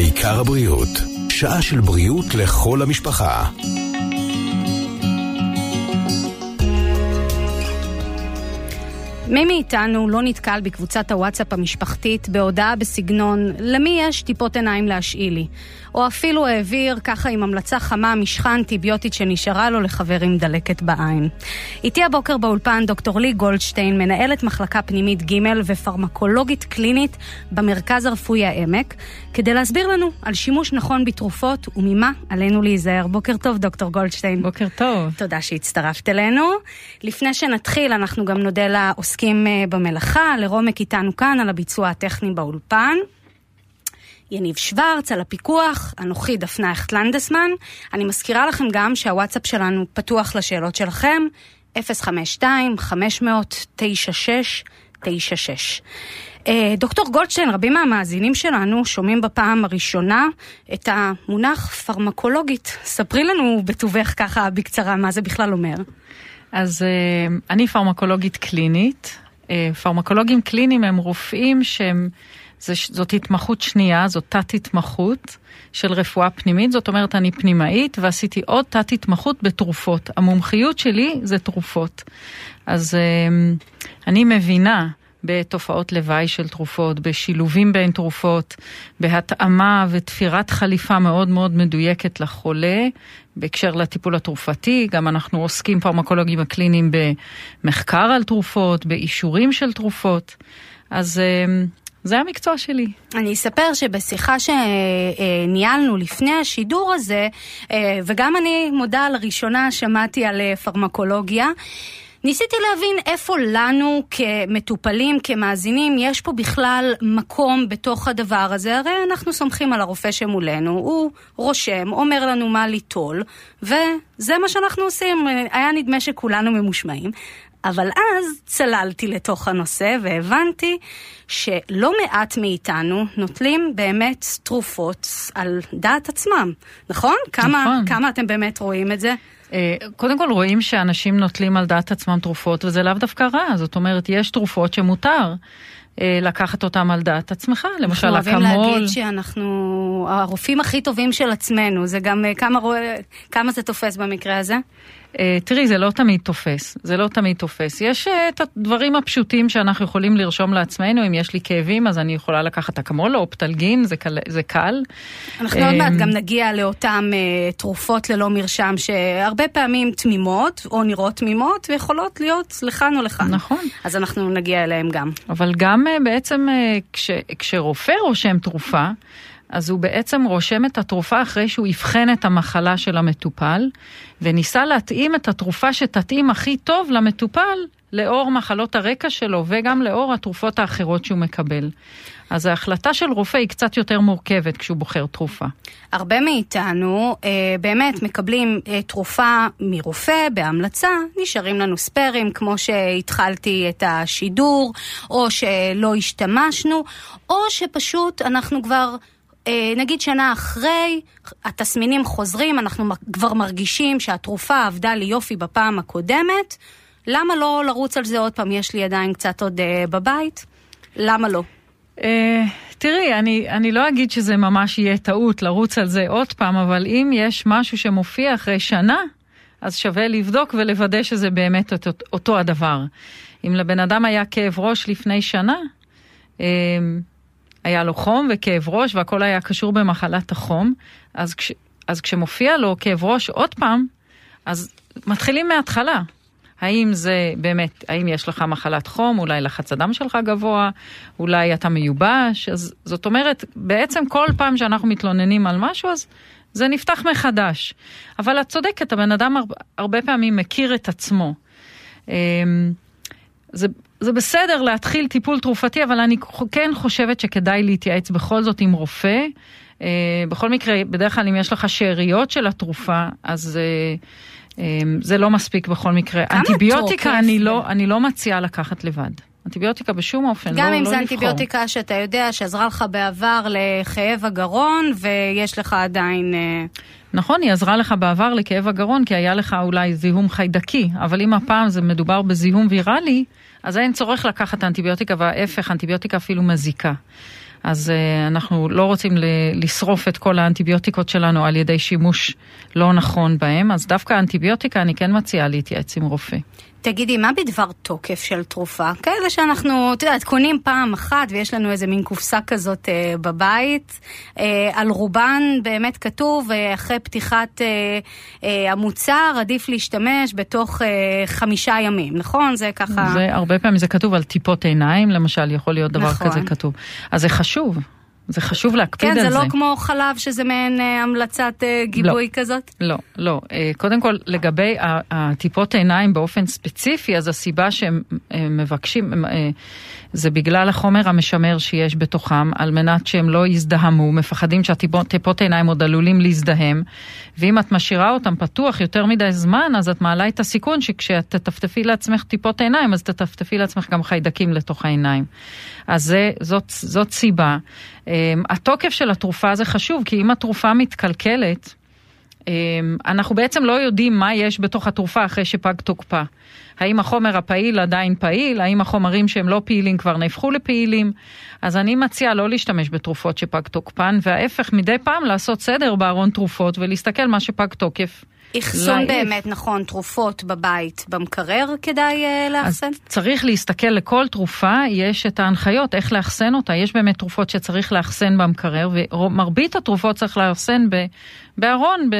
העיקר הבריאות, שעה של בריאות לכל המשפחה. מי מאיתנו לא נתקל בקבוצת הוואטסאפ המשפחתית בהודעה בסגנון למי יש טיפות עיניים להשאיל לי? או אפילו העביר ככה עם המלצה חמה משחה אנטיביוטית שנשארה לו לחבר עם דלקת בעין. איתי הבוקר באולפן דוקטור לי גולדשטיין, מנהלת מחלקה פנימית ג' ופרמקולוגית קלינית במרכז הרפואי העמק, כדי להסביר לנו על שימוש נכון בתרופות וממה עלינו להיזהר. בוקר טוב, דוקטור גולדשטיין. בוקר טוב. תודה שהצטרפת אלינו. לפני שנתחיל, אנחנו גם נודה לעוסקים אה, במלאכה, לרומק איתנו כאן על הביצוע הטכני באולפן. יניב שוורץ על הפיקוח, אנוכי דפנה אכטלנדסמן. אני מזכירה לכם גם שהוואטסאפ שלנו פתוח לשאלות שלכם, 052-500-9696. אה, דוקטור גולדשטיין, רבים מהמאזינים שלנו שומעים בפעם הראשונה את המונח פרמקולוגית. ספרי לנו בטובך ככה בקצרה מה זה בכלל אומר. אז אה, אני פרמקולוגית קלינית. אה, פרמקולוגים קליניים הם רופאים שהם... זאת התמחות שנייה, זאת תת-התמחות של רפואה פנימית, זאת אומרת אני פנימאית ועשיתי עוד תת-התמחות בתרופות. המומחיות שלי זה תרופות. אז אמ, אני מבינה בתופעות לוואי של תרופות, בשילובים בין תרופות, בהתאמה ותפירת חליפה מאוד מאוד מדויקת לחולה, בהקשר לטיפול התרופתי, גם אנחנו עוסקים פרמקולוגים הקליניים במחקר על תרופות, באישורים של תרופות. אז אמ, זה המקצוע שלי. אני אספר שבשיחה שניהלנו לפני השידור הזה, אה, וגם אני מודה לראשונה שמעתי על אה, פרמקולוגיה, ניסיתי להבין איפה לנו כמטופלים, כמאזינים, יש פה בכלל מקום בתוך הדבר הזה. הרי אנחנו סומכים על הרופא שמולנו, הוא רושם, אומר לנו מה ליטול, וזה מה שאנחנו עושים. היה נדמה שכולנו ממושמעים. אבל אז צללתי לתוך הנושא והבנתי שלא מעט מאיתנו נוטלים באמת תרופות על דעת עצמם, נכון? כמה, נכון. כמה אתם באמת רואים את זה? אה, קודם כל רואים שאנשים נוטלים על דעת עצמם תרופות וזה לאו דווקא רע, זאת אומרת יש תרופות שמותר. אה, לקחת אותם על דעת עצמך, למשל אקמול. אנחנו אוהבים להגיד שאנחנו הרופאים הכי טובים של עצמנו, זה גם אה, כמה, כמה זה תופס במקרה הזה? אה, תראי, זה לא תמיד תופס, זה לא תמיד תופס. יש אה, את הדברים הפשוטים שאנחנו יכולים לרשום לעצמנו, אם יש לי כאבים אז אני יכולה לקחת אקמול או פטלגין, זה קל. זה קל. אנחנו עוד מעט גם נגיע לאותן uh, תרופות ללא מרשם, שהרבה פעמים תמימות, או נראות תמימות, ויכולות להיות לכאן או לכאן. נכון. אז אנחנו נגיע אליהם גם. אבל גם בעצם כש, כשרופא רושם תרופה, אז הוא בעצם רושם את התרופה אחרי שהוא אבחן את המחלה של המטופל, וניסה להתאים את התרופה שתתאים הכי טוב למטופל לאור מחלות הרקע שלו וגם לאור התרופות האחרות שהוא מקבל. אז ההחלטה של רופא היא קצת יותר מורכבת כשהוא בוחר תרופה. הרבה מאיתנו אה, באמת מקבלים אה, תרופה מרופא בהמלצה, נשארים לנו ספיירים כמו שהתחלתי את השידור, או שלא השתמשנו, או שפשוט אנחנו כבר נגיד שנה אחרי, התסמינים חוזרים, אנחנו כבר מרגישים שהתרופה עבדה לי יופי בפעם הקודמת, למה לא לרוץ על זה עוד פעם? יש לי עדיין קצת עוד uh, בבית, למה לא? Uh, תראי, אני, אני לא אגיד שזה ממש יהיה טעות לרוץ על זה עוד פעם, אבל אם יש משהו שמופיע אחרי שנה, אז שווה לבדוק ולוודא שזה באמת אותו, אותו הדבר. אם לבן אדם היה כאב ראש לפני שנה, היה לו חום וכאב ראש והכל היה קשור במחלת החום, אז, כש, אז כשמופיע לו כאב ראש עוד פעם, אז מתחילים מההתחלה. האם זה באמת, האם יש לך מחלת חום, אולי לחץ הדם שלך גבוה, אולי אתה מיובש, אז זאת אומרת, בעצם כל פעם שאנחנו מתלוננים על משהו, אז זה נפתח מחדש. אבל את צודקת, הבן אדם הרבה, פעמים מכיר את עצמו. אמ, זה, זה בסדר להתחיל טיפול תרופתי, אבל אני כן חושבת שכדאי להתייעץ בכל זאת עם רופא. Uh, בכל מקרה, בדרך כלל אם יש לך שאריות של התרופה, אז uh, um, זה לא מספיק בכל מקרה. אנטיביוטיקה אני לא, אני לא מציעה לקחת לבד. אנטיביוטיקה בשום אופן, גם לא, אם לא זה לבחור. אנטיביוטיקה שאתה יודע שעזרה לך בעבר לכאב הגרון, ויש לך עדיין... נכון, היא עזרה לך בעבר לכאב הגרון, כי היה לך אולי זיהום חיידקי, אבל אם הפעם זה מדובר בזיהום ויראלי, אז אין צורך לקחת אנטיביוטיקה, וההפך, אנטיביוטיקה אפילו מזיקה. אז uh, אנחנו לא רוצים לשרוף את כל האנטיביוטיקות שלנו על ידי שימוש לא נכון בהם, אז דווקא האנטיביוטיקה אני כן מציעה להתייעץ עם רופא. תגידי, מה בדבר תוקף של תרופה? כאלה שאנחנו, את יודעת, קונים פעם אחת ויש לנו איזה מין קופסה כזאת אה, בבית. אה, על רובן באמת כתוב, אה, אחרי פתיחת אה, אה, המוצר עדיף להשתמש בתוך אה, חמישה ימים, נכון? זה ככה... זה הרבה פעמים זה כתוב על טיפות עיניים, למשל, יכול להיות דבר נכון. כזה כתוב. אז זה חשוב. זה חשוב להקפיד כן, על זה. כן, זה לא כמו חלב שזה מעין אה, המלצת אה, גיבוי לא, כזאת? לא, לא. אה, קודם כל, לגבי הטיפות עיניים באופן ספציפי, אז הסיבה שהם אה, מבקשים, אה, זה בגלל החומר המשמר שיש בתוכם, על מנת שהם לא יזדהמו, מפחדים שהטיפות עיניים עוד עלולים להזדהם, ואם את משאירה אותם פתוח יותר מדי זמן, אז את מעלה את הסיכון שכשאת תטפטפי לעצמך טיפות עיניים, אז תטפטפי לעצמך גם חיידקים לתוך העיניים. אז זה, זאת, זאת סיבה. אמ, התוקף של התרופה זה חשוב, כי אם התרופה מתקלקלת, אמ, אנחנו בעצם לא יודעים מה יש בתוך התרופה אחרי שפג תוקפה. האם החומר הפעיל עדיין פעיל, האם החומרים שהם לא פעילים כבר נהפכו לפעילים. אז אני מציעה לא להשתמש בתרופות שפג תוקפן, וההפך, מדי פעם לעשות סדר בארון תרופות ולהסתכל מה שפג תוקף. אחסון באמת, נכון, תרופות בבית, במקרר כדאי uh, לאחסן? אז צריך להסתכל לכל תרופה, יש את ההנחיות איך לאחסן אותה. יש באמת תרופות שצריך לאחסן במקרר, ומרבית התרופות צריך לאחסן בארון, ב...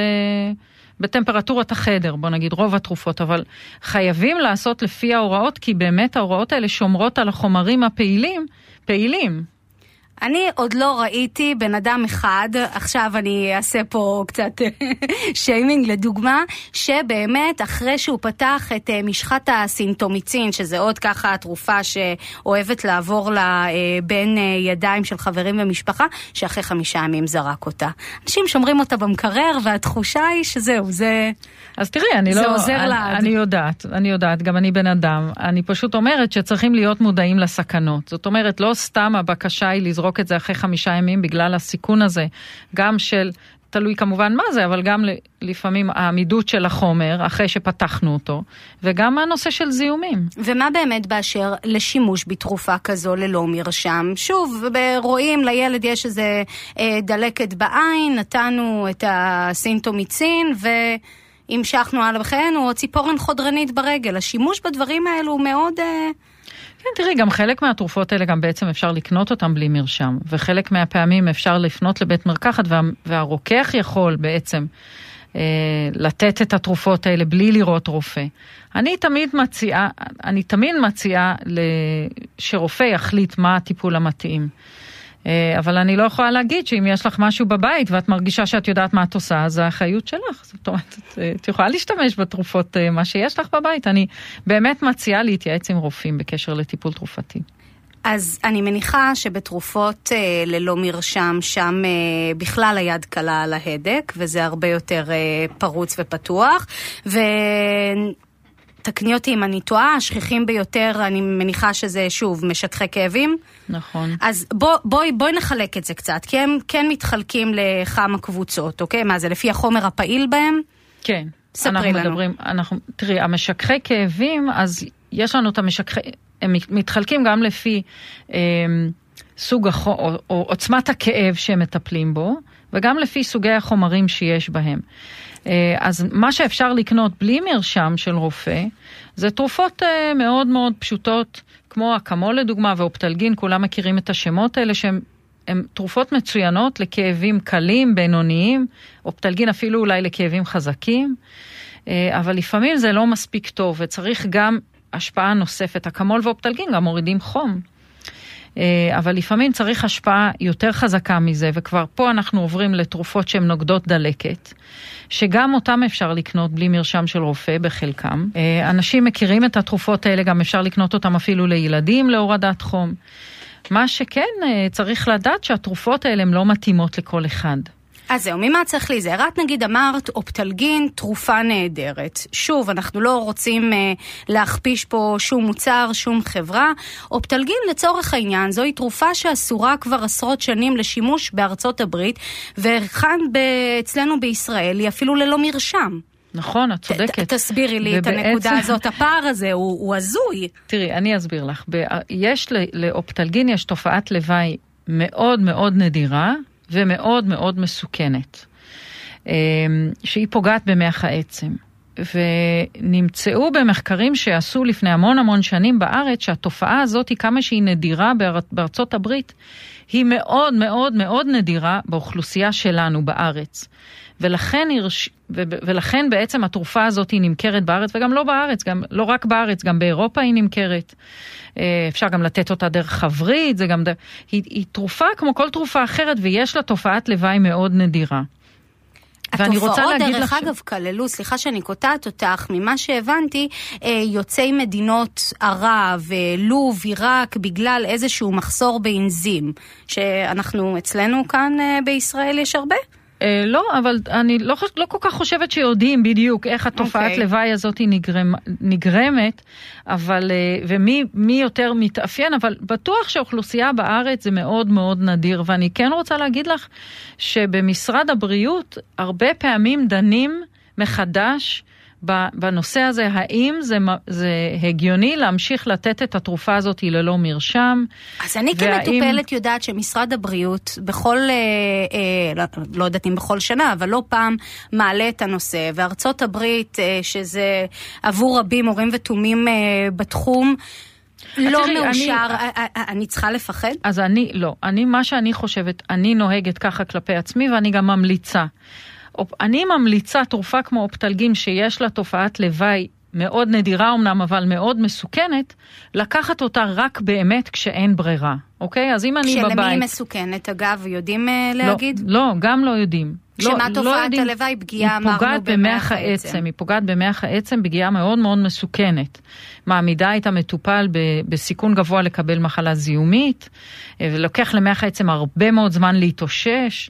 בטמפרטורת החדר, בוא נגיד רוב התרופות, אבל חייבים לעשות לפי ההוראות, כי באמת ההוראות האלה שומרות על החומרים הפעילים, פעילים. אני עוד לא ראיתי בן אדם אחד, עכשיו אני אעשה פה קצת שיימינג לדוגמה, שבאמת אחרי שהוא פתח את אה, משחת הסינטומיצין, שזה עוד ככה תרופה שאוהבת לעבור לה אה, בין אה, ידיים של חברים ומשפחה, שאחרי חמישה ימים זרק אותה. אנשים שומרים אותה במקרר והתחושה היא שזהו, זה... אז תראי, אני זה לא... זה עוזר אני, לעד. אני יודעת, אני יודעת, גם אני בן אדם. אני פשוט אומרת שצריכים להיות מודעים לסכנות. זאת אומרת, לא סתם הבקשה היא לזרוק את זה אחרי חמישה ימים בגלל הסיכון הזה, גם של... תלוי כמובן מה זה, אבל גם לפעמים העמידות של החומר אחרי שפתחנו אותו, וגם הנושא של זיהומים. ומה באמת באשר לשימוש בתרופה כזו ללא מרשם? שוב, רואים לילד יש איזה אה, דלקת בעין, נתנו את הסינטומיצין ו... המשכנו הלאה בחיינו, או ציפורן חודרנית ברגל. השימוש בדברים האלו הוא מאוד... אה... כן, תראי, גם חלק מהתרופות האלה גם בעצם אפשר לקנות אותן בלי מרשם, וחלק מהפעמים אפשר לפנות לבית מרקחת וה, והרוקח יכול בעצם אה, לתת את התרופות האלה בלי לראות רופא. אני תמיד מציעה, אני תמיד מציעה שרופא יחליט מה הטיפול המתאים. אה, אבל אני לא יכולה להגיד שאם יש לך משהו בבית ואת מרגישה שאת יודעת מה את עושה, אז האחריות שלך. זאת אומרת, את יכולה להשתמש בתרופות, אה, מה שיש לך בבית. אני באמת מציעה להתייעץ עם רופאים בקשר לטיפול תרופתי. אז אני מניחה שבתרופות אה, ללא מרשם, שם אה, בכלל היד קלה על ההדק, וזה הרבה יותר אה, פרוץ ופתוח. ו... תקני אותי אם אני טועה, השכיחים ביותר, אני מניחה שזה שוב משטחי כאבים. נכון. אז בוא, בואי, בואי נחלק את זה קצת, כי הם כן מתחלקים לכמה קבוצות, אוקיי? מה זה, לפי החומר הפעיל בהם? כן. ספרי אנחנו לנו. מדברים, אנחנו, תראי, המשככי כאבים, אז יש לנו את המשככי, הם מתחלקים גם לפי אה, סוג החו, או, או עוצמת הכאב שהם מטפלים בו, וגם לפי סוגי החומרים שיש בהם. אה, אז מה שאפשר לקנות בלי מרשם של רופא, זה תרופות אה, מאוד מאוד פשוטות, כמו אקמול לדוגמה ואופטלגין, כולם מכירים את השמות האלה שהן הן תרופות מצוינות לכאבים קלים, בינוניים, אופטלגין אפילו אולי לכאבים חזקים, אה, אבל לפעמים זה לא מספיק טוב וצריך גם השפעה נוספת. אקמול ואופטלגין גם מורידים חום. אבל לפעמים צריך השפעה יותר חזקה מזה, וכבר פה אנחנו עוברים לתרופות שהן נוגדות דלקת. שגם אותם אפשר לקנות בלי מרשם של רופא בחלקם. אה, אנשים מכירים את התרופות האלה, גם אפשר לקנות אותם אפילו לילדים להורדת חום. מה שכן, אה, צריך לדעת שהתרופות האלה הן לא מתאימות לכל אחד. אז זהו, ממה צריך להיזהר? את נגיד אמרת אופטלגין, תרופה נהדרת. שוב, אנחנו לא רוצים אה, להכפיש פה שום מוצר, שום חברה. אופטלגין לצורך העניין, זוהי תרופה שאסורה כבר עשרות שנים לשימוש בארצות הברית, וכאן אצלנו בישראל היא אפילו ללא מרשם. נכון, את צודקת. ת, תסבירי לי ובעצם... את הנקודה הזאת, הפער הזה הוא, הוא הזוי. תראי, אני אסביר לך. ב... יש לאופטלגין יש תופעת לוואי מאוד מאוד נדירה ומאוד מאוד מסוכנת, אמ, שהיא פוגעת במח העצם. ונמצאו במחקרים שעשו לפני המון המון שנים בארץ שהתופעה הזאת, כמה שהיא נדירה בארצות הברית, היא מאוד מאוד מאוד נדירה באוכלוסייה שלנו בארץ. ולכן, הרש... ו... ולכן בעצם התרופה הזאת היא נמכרת בארץ, וגם לא בארץ, גם לא רק בארץ, גם באירופה היא נמכרת. אה, אפשר גם לתת אותה דרך הווריד, זה גם... היא, היא תרופה כמו כל תרופה אחרת, ויש לה תופעת לוואי מאוד נדירה. ואני רוצה להגיד לך... התופעות, דרך אגב, כללו, סליחה שאני קוטעת אותך, ממה שהבנתי, אה, יוצאי מדינות ערב, אה, לוב, עיראק, בגלל איזשהו מחסור באנזים, שאנחנו אצלנו כאן בישראל יש הרבה? אה, לא, אבל אני לא, לא כל כך חושבת שיודעים בדיוק איך התופעת okay. אוקיי. לוואי הזאת נגרם, נגרמת, אבל, אה, ומי יותר מתאפיין, אבל בטוח שאוכלוסייה בארץ זה מאוד מאוד נדיר, ואני כן רוצה להגיד לך שבמשרד הבריאות הרבה פעמים דנים מחדש בנושא הזה, האם זה, זה הגיוני להמשיך לתת את התרופה הזאת ללא מרשם? אז אני והאם... כמטופלת יודעת שמשרד הבריאות בכל, אה, אה, לא, לא יודעת אם בכל שנה, אבל לא פעם מעלה את הנושא, וארצות הברית, אה, שזה עבור רבים הורים ותומים אה, בתחום, לא תראי, מאושר, אני, אני, אני צריכה לפחד? אז אני, לא. אני, מה שאני חושבת, אני נוהגת ככה כלפי עצמי ואני גם ממליצה. אני ממליצה תרופה כמו אופטלגין שיש לה תופעת לוואי מאוד נדירה אמנם, אבל מאוד מסוכנת, לקחת אותה רק באמת כשאין ברירה, אוקיי? אז אם אני בבית... כשלמי היא מסוכנת, אגב, יודעים uh, להגיד? לא, לא, גם לא יודעים. שמה לא, תופעת לא הלוואי? פגיעה, אמרנו, במח העצם. העצם. היא פוגעת במח העצם פגיעה מאוד מאוד מסוכנת. מעמידה את המטופל ב, בסיכון גבוה לקבל מחלה זיהומית, אה, ולוקח למח העצם הרבה מאוד זמן להתאושש.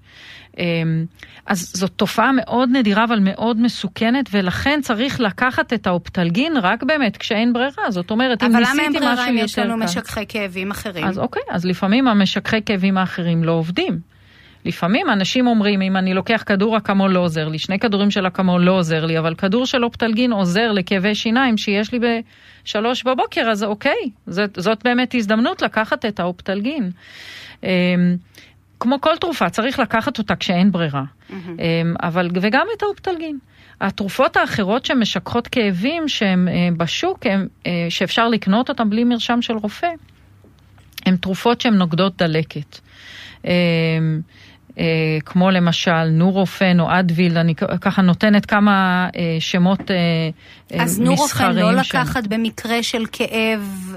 אמ, אז זאת תופעה מאוד נדירה אבל מאוד מסוכנת, ולכן צריך לקחת את האופטלגין רק באמת כשאין ברירה. זאת אומרת, אם ניסיתי משהו יותר קל... אבל למה אין ברירה אם יש לנו משככי כאבים אחרים? אז אוקיי, אז לפעמים המשככי כאבים האחרים לא עובדים. לפעמים אנשים אומרים, אם אני לוקח כדור אקמול לא עוזר לי, שני כדורים של אקמול לא עוזר לי, אבל כדור של אופטלגין עוזר לכאבי שיניים שיש לי בשלוש בבוקר, אז אוקיי, זאת, זאת באמת הזדמנות לקחת את האופטלגין. אמ, כמו כל תרופה, צריך לקחת אותה כשאין ברירה. Mm-hmm. אבל, וגם את האופטלגין. התרופות האחרות שמשככות כאבים שהן אה, בשוק, הם, אה, שאפשר לקנות אותן בלי מרשם של רופא, הן תרופות שהן נוגדות דלקת. אה, כמו למשל נורופן או אדוויל, אני ככה נותנת כמה אה, שמות אה, מסחריים. אז נורופן לא לקחת במקרה של כאב,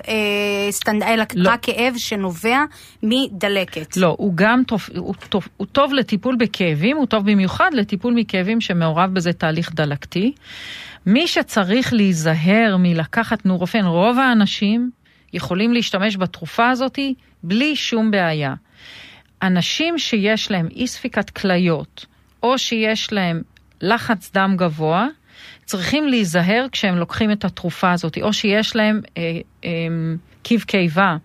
סטנד... אלא לא. רק כאב שנובע מדלקת. לא, הוא גם טוב, הוא, טוב, הוא טוב לטיפול בכאבים, הוא טוב במיוחד לטיפול מכאבים שמעורב בזה תהליך דלקתי. מי שצריך להיזהר מלקחת נורופן, רוב האנשים יכולים להשתמש בתרופה הזאת בלי שום בעיה. אנשים שיש להם אי ספיקת כליות, או שיש להם לחץ דם גבוה, צריכים להיזהר כשהם לוקחים את התרופה הזאת, או שיש להם אה, אה, קיב קיבה,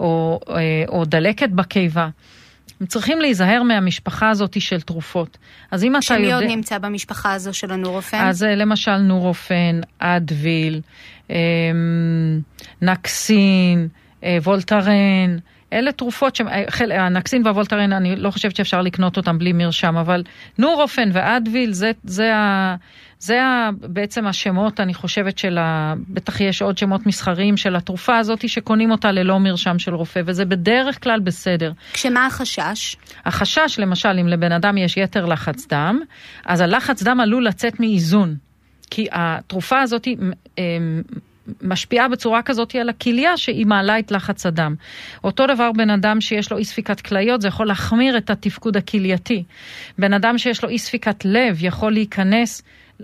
או, אה, או דלקת בקיבה. הם צריכים להיזהר מהמשפחה הזאת של תרופות. אז אם אתה יודע... שמי עוד נמצא במשפחה הזו של הנורופן? אז אה, למשל נורופן, אדוויל, אה, נקסין, אה, וולטרן. אלה תרופות שהנקסין והוולטרן, אני לא חושבת שאפשר לקנות אותם בלי מרשם, אבל נורופן ואדוויל, זה, זה, ה, זה ה, בעצם השמות, אני חושבת, של ה... בטח יש עוד שמות מסחריים של התרופה הזאת שקונים אותה ללא מרשם של רופא, וזה בדרך כלל בסדר. כשמה החשש? החשש, למשל, אם לבן אדם יש יתר לחץ דם, אז הלחץ דם עלול לצאת מאיזון. כי התרופה הזאת משפיעה בצורה כזאת על הכליה שהיא מעלה את לחץ הדם. אותו דבר בן אדם שיש לו אי ספיקת כליות, זה יכול להחמיר את התפקוד הכלייתי. בן אדם שיש לו אי ספיקת לב יכול להיכנס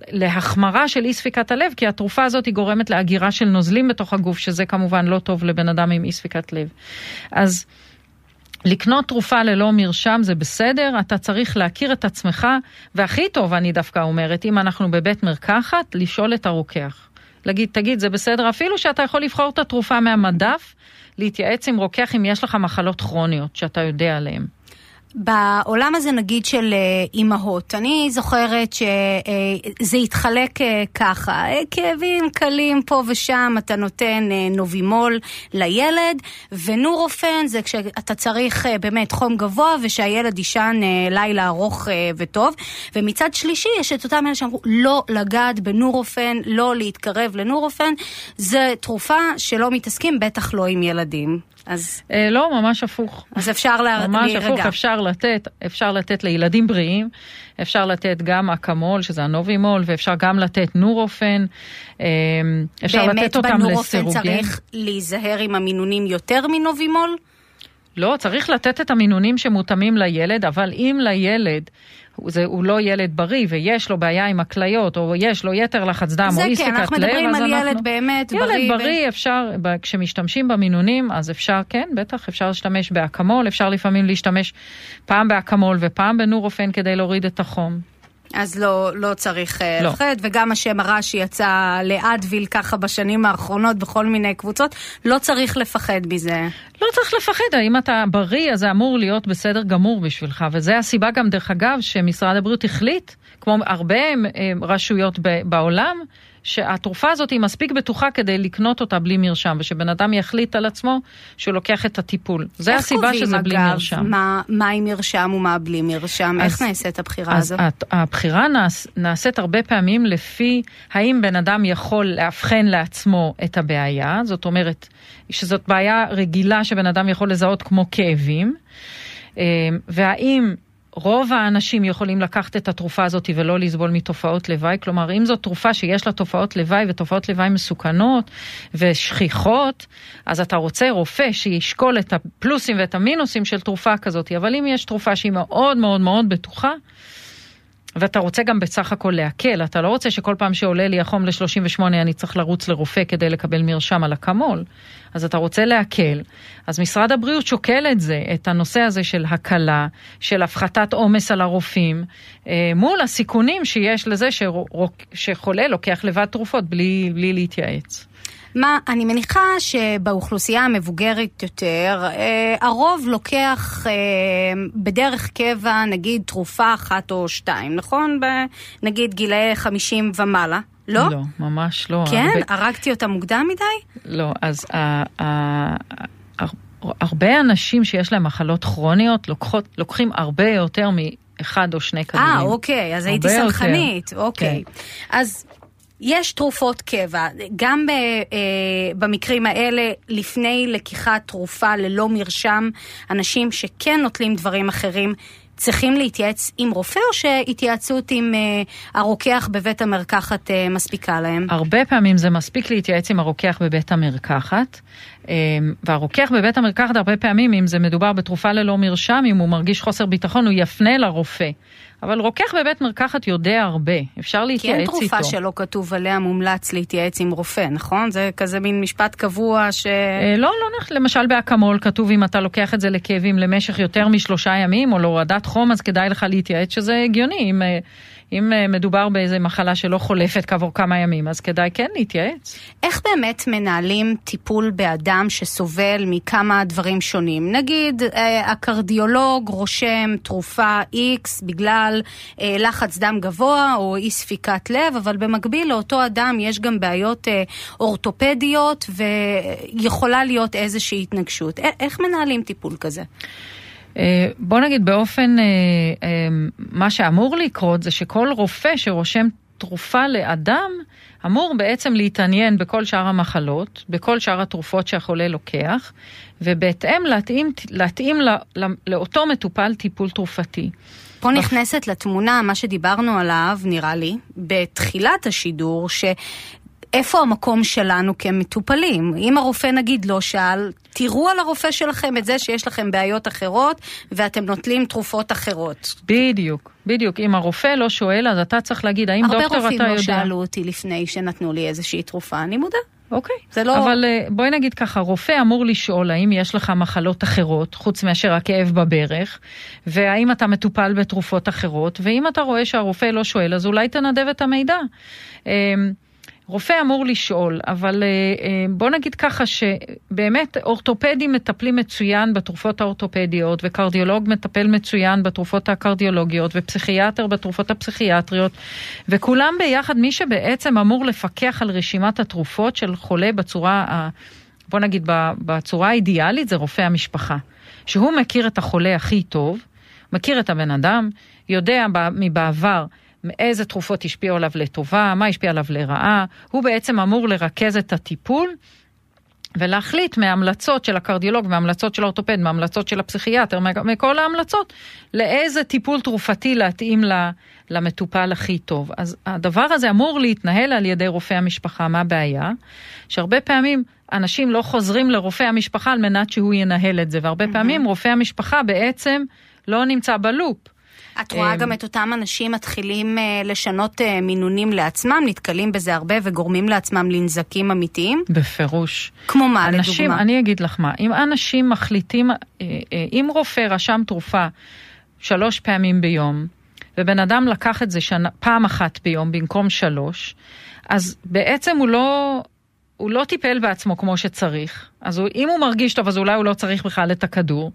להחמרה של אי ספיקת הלב, כי התרופה הזאת היא גורמת להגירה של נוזלים בתוך הגוף, שזה כמובן לא טוב לבן אדם עם אי ספיקת לב. אז לקנות תרופה ללא מרשם זה בסדר, אתה צריך להכיר את עצמך, והכי טוב, אני דווקא אומרת, אם אנחנו בבית מרקחת, לשאול את הרוקח. להגיד, תגיד, זה בסדר, אפילו שאתה יכול לבחור את התרופה מהמדף, להתייעץ עם רוקח אם יש לך מחלות כרוניות שאתה יודע עליהן. בעולם הזה נגיד של אה, אימהות, אני זוכרת שזה התחלק אה, ככה, אה, כאבים קלים פה ושם, אתה נותן נובימול לילד, ונורופן זה כשאתה צריך באמת חום גבוה ושהילד יישן לילה ארוך וטוב, ומצד שלישי יש את אותם אלה שאמרו לא לגעת בנורופן, לא להתקרב לנורופן, זו תרופה שלא מתעסקים, בטח לא עם ילדים. אז... אה, לא, ממש הפוך. אז אפשר להירגע. ממש להירגע. הפוך, אפשר לתת, אפשר לתת לילדים בריאים, אפשר לתת גם אקמול, שזה הנובימול, ואפשר גם לתת נורופן, אה, אפשר לתת אותם לסירוגן. באמת בנורופן צריך להיזהר עם המינונים יותר מנובימול? לא, צריך לתת את המינונים שמותאמים לילד, אבל אם לילד זה, הוא לא ילד בריא ויש לו בעיה עם הכליות, או יש לו יתר לחץ דם, או אי ספיקת לב, אז אנחנו... זה כן, אנחנו מדברים על ילד. באמת ילד בריא. ילד בריא, ו... אפשר, כשמשתמשים במינונים, אז אפשר, כן, בטח, אפשר להשתמש באקמול, אפשר לפעמים להשתמש פעם באקמול ופעם בנורופן כדי להוריד את החום. אז לא, לא צריך אה, לא. לפחד, וגם השם הרע שיצא לאדוויל ככה בשנים האחרונות בכל מיני קבוצות, לא צריך לפחד מזה. לא צריך לפחד, האם אתה בריא, אז זה אמור להיות בסדר גמור בשבילך, וזה הסיבה גם, דרך אגב, שמשרד הבריאות החליט, כמו הרבה אה, רשויות בעולם, שהתרופה הזאת היא מספיק בטוחה כדי לקנות אותה בלי מרשם, ושבן אדם יחליט על עצמו שהוא לוקח את הטיפול. זה הסיבה שזה בלי אגב, מרשם. איך קובעים אגב מה עם מרשם ומה בלי מרשם? אז, איך נעשית הבחירה אז הזו? הבחירה נעש, נעשית הרבה פעמים לפי האם בן אדם יכול לאבחן לעצמו את הבעיה, זאת אומרת שזאת בעיה רגילה שבן אדם יכול לזהות כמו כאבים. אה, והאם רוב האנשים יכולים לקחת את התרופה הזאת ולא לסבול מתופעות לוואי, כלומר אם זו תרופה שיש לה תופעות לוואי ותופעות לוואי מסוכנות ושכיחות, אז אתה רוצה רופא שישקול את הפלוסים ואת המינוסים של תרופה כזאת, אבל אם יש תרופה שהיא מאוד מאוד מאוד בטוחה, ואתה רוצה גם בסך הכל להקל, אתה לא רוצה שכל פעם שעולה לי החום ל-38 אני צריך לרוץ לרופא כדי לקבל מרשם על אקמול, אז אתה רוצה להקל. אז משרד הבריאות שוקל את זה, את הנושא הזה של הקלה, של הפחתת עומס על הרופאים, אה, מול הסיכונים שיש לזה שחולה לוקח לבד תרופות בלי, בלי להתייעץ. מה, אני מניחה שבאוכלוסייה המבוגרת יותר, אה, הרוב לוקח אה, בדרך קבע, נגיד, תרופה אחת או שתיים, נכון? נגיד גילאי 50 ומעלה. לא? לא, ממש לא. כן? הרבה... הרגתי אותה מוקדם מדי? לא, אז uh, uh, הרבה אנשים שיש להם מחלות כרוניות לוקחות, לוקחים הרבה יותר מאחד או שני כדורים. אה, אוקיי, אז הייתי סלחנית, אוקיי. כן. אז יש תרופות קבע, גם ב, אה, במקרים האלה, לפני לקיחת תרופה ללא מרשם, אנשים שכן נוטלים דברים אחרים, צריכים להתייעץ עם רופא או שהתייעצות עם אה, הרוקח בבית המרקחת אה, מספיקה להם? הרבה פעמים זה מספיק להתייעץ עם הרוקח בבית המרקחת. אה, והרוקח בבית המרקחת הרבה פעמים, אם זה מדובר בתרופה ללא מרשם, אם הוא מרגיש חוסר ביטחון, הוא יפנה לרופא. אבל רוקח בבית מרקחת יודע הרבה, אפשר להתייעץ איתו. כי אין תרופה שלא כתוב עליה מומלץ להתייעץ עם רופא, נכון? זה כזה מין משפט קבוע ש... אה, לא, לא, למשל באקמול כתוב אם אתה לוקח את זה לכאבים למשך יותר משלושה ימים, או להורדת חום, אז כדאי לך להתייעץ שזה הגיוני. אם... אה, אם אה, מדובר באיזה מחלה שלא חולפת כעבור כמה ימים, אז כדאי כן להתייעץ. איך באמת מנהלים טיפול באדם שסובל מכמה דברים שונים? נגיד, אה, הקרדיולוג רושם תרופה X בגלל אה, לחץ דם גבוה או אי ספיקת לב, אבל במקביל לאותו אדם יש גם בעיות אורתופדיות ויכולה להיות איזושהי התנגשות. איך מנהלים טיפול כזה? אה, בוא נגיד באופן, אה, אה, מה שאמור לקרות זה שכל רופא שרושם תרופה לאדם, אמור בעצם להתעניין בכל שאר המחלות, בכל שאר התרופות שהחולה לוקח, ובהתאם להתאים, להתאים לא, לא, לאותו מטופל טיפול תרופתי. פה נכנסת לתמונה מה שדיברנו עליו, נראה לי, בתחילת השידור, ש... איפה המקום שלנו כמטופלים? אם הרופא נגיד לא שאל, תראו על הרופא שלכם את זה שיש לכם בעיות אחרות ואתם נוטלים תרופות אחרות. בדיוק, בדיוק. אם הרופא לא שואל, אז אתה צריך להגיד, האם דוקטור אתה יודע... הרבה רופאים לא שאלו אותי לפני שנתנו לי איזושהי תרופה, אני מודה. אוקיי, זה לא... אבל אה, בואי נגיד ככה, רופא אמור לשאול האם יש לך מחלות אחרות, חוץ מאשר הכאב בברך, והאם אתה מטופל בתרופות אחרות, ואם אתה רואה שהרופא לא שואל, אז אולי תנדב את המידע. רופא אמור לשאול, אבל אה, אה, בוא נגיד ככה שבאמת אורתופדים מטפלים מצוין בתרופות האורתופדיות, וקרדיולוג מטפל מצוין בתרופות הקרדיולוגיות, ופסיכיאטר בתרופות הפסיכיאטריות, וכולם ביחד, מי שבעצם אמור לפקח על רשימת התרופות של חולה בצורה, בוא נגיד בצורה האידיאלית, זה רופא המשפחה. שהוא מכיר את החולה הכי טוב, מכיר את הבן אדם, יודע מבעבר איזה תרופות השפיעו עליו לטובה, מה השפיע עליו לרעה, הוא בעצם אמור לרכז את הטיפול ולהחליט מההמלצות של הקרדיולוג, מההמלצות של האורתופד, מההמלצות של הפסיכיאטר, מכל ההמלצות, לאיזה טיפול תרופתי להתאים למטופל הכי טוב. אז הדבר הזה אמור להתנהל על ידי רופא המשפחה. מה הבעיה? שהרבה פעמים אנשים לא חוזרים לרופא המשפחה על מנת שהוא ינהל את זה, והרבה mm-hmm. פעמים רופא המשפחה בעצם לא נמצא בלופ. את רואה אמ, גם את אותם אנשים מתחילים אה, לשנות אה, מינונים לעצמם, נתקלים בזה הרבה וגורמים לעצמם לנזקים אמיתיים? בפירוש. כמו מה, אנשים, לדוגמה? אני אגיד לך מה, אם אנשים מחליטים, אה, אם רופא רשם תרופה שלוש פעמים ביום, ובן אדם לקח את זה שנה, פעם אחת ביום במקום שלוש, אז בעצם הוא לא, הוא לא טיפל בעצמו כמו שצריך. אז הוא, אם הוא מרגיש טוב, אז אולי הוא לא צריך בכלל את הכדור.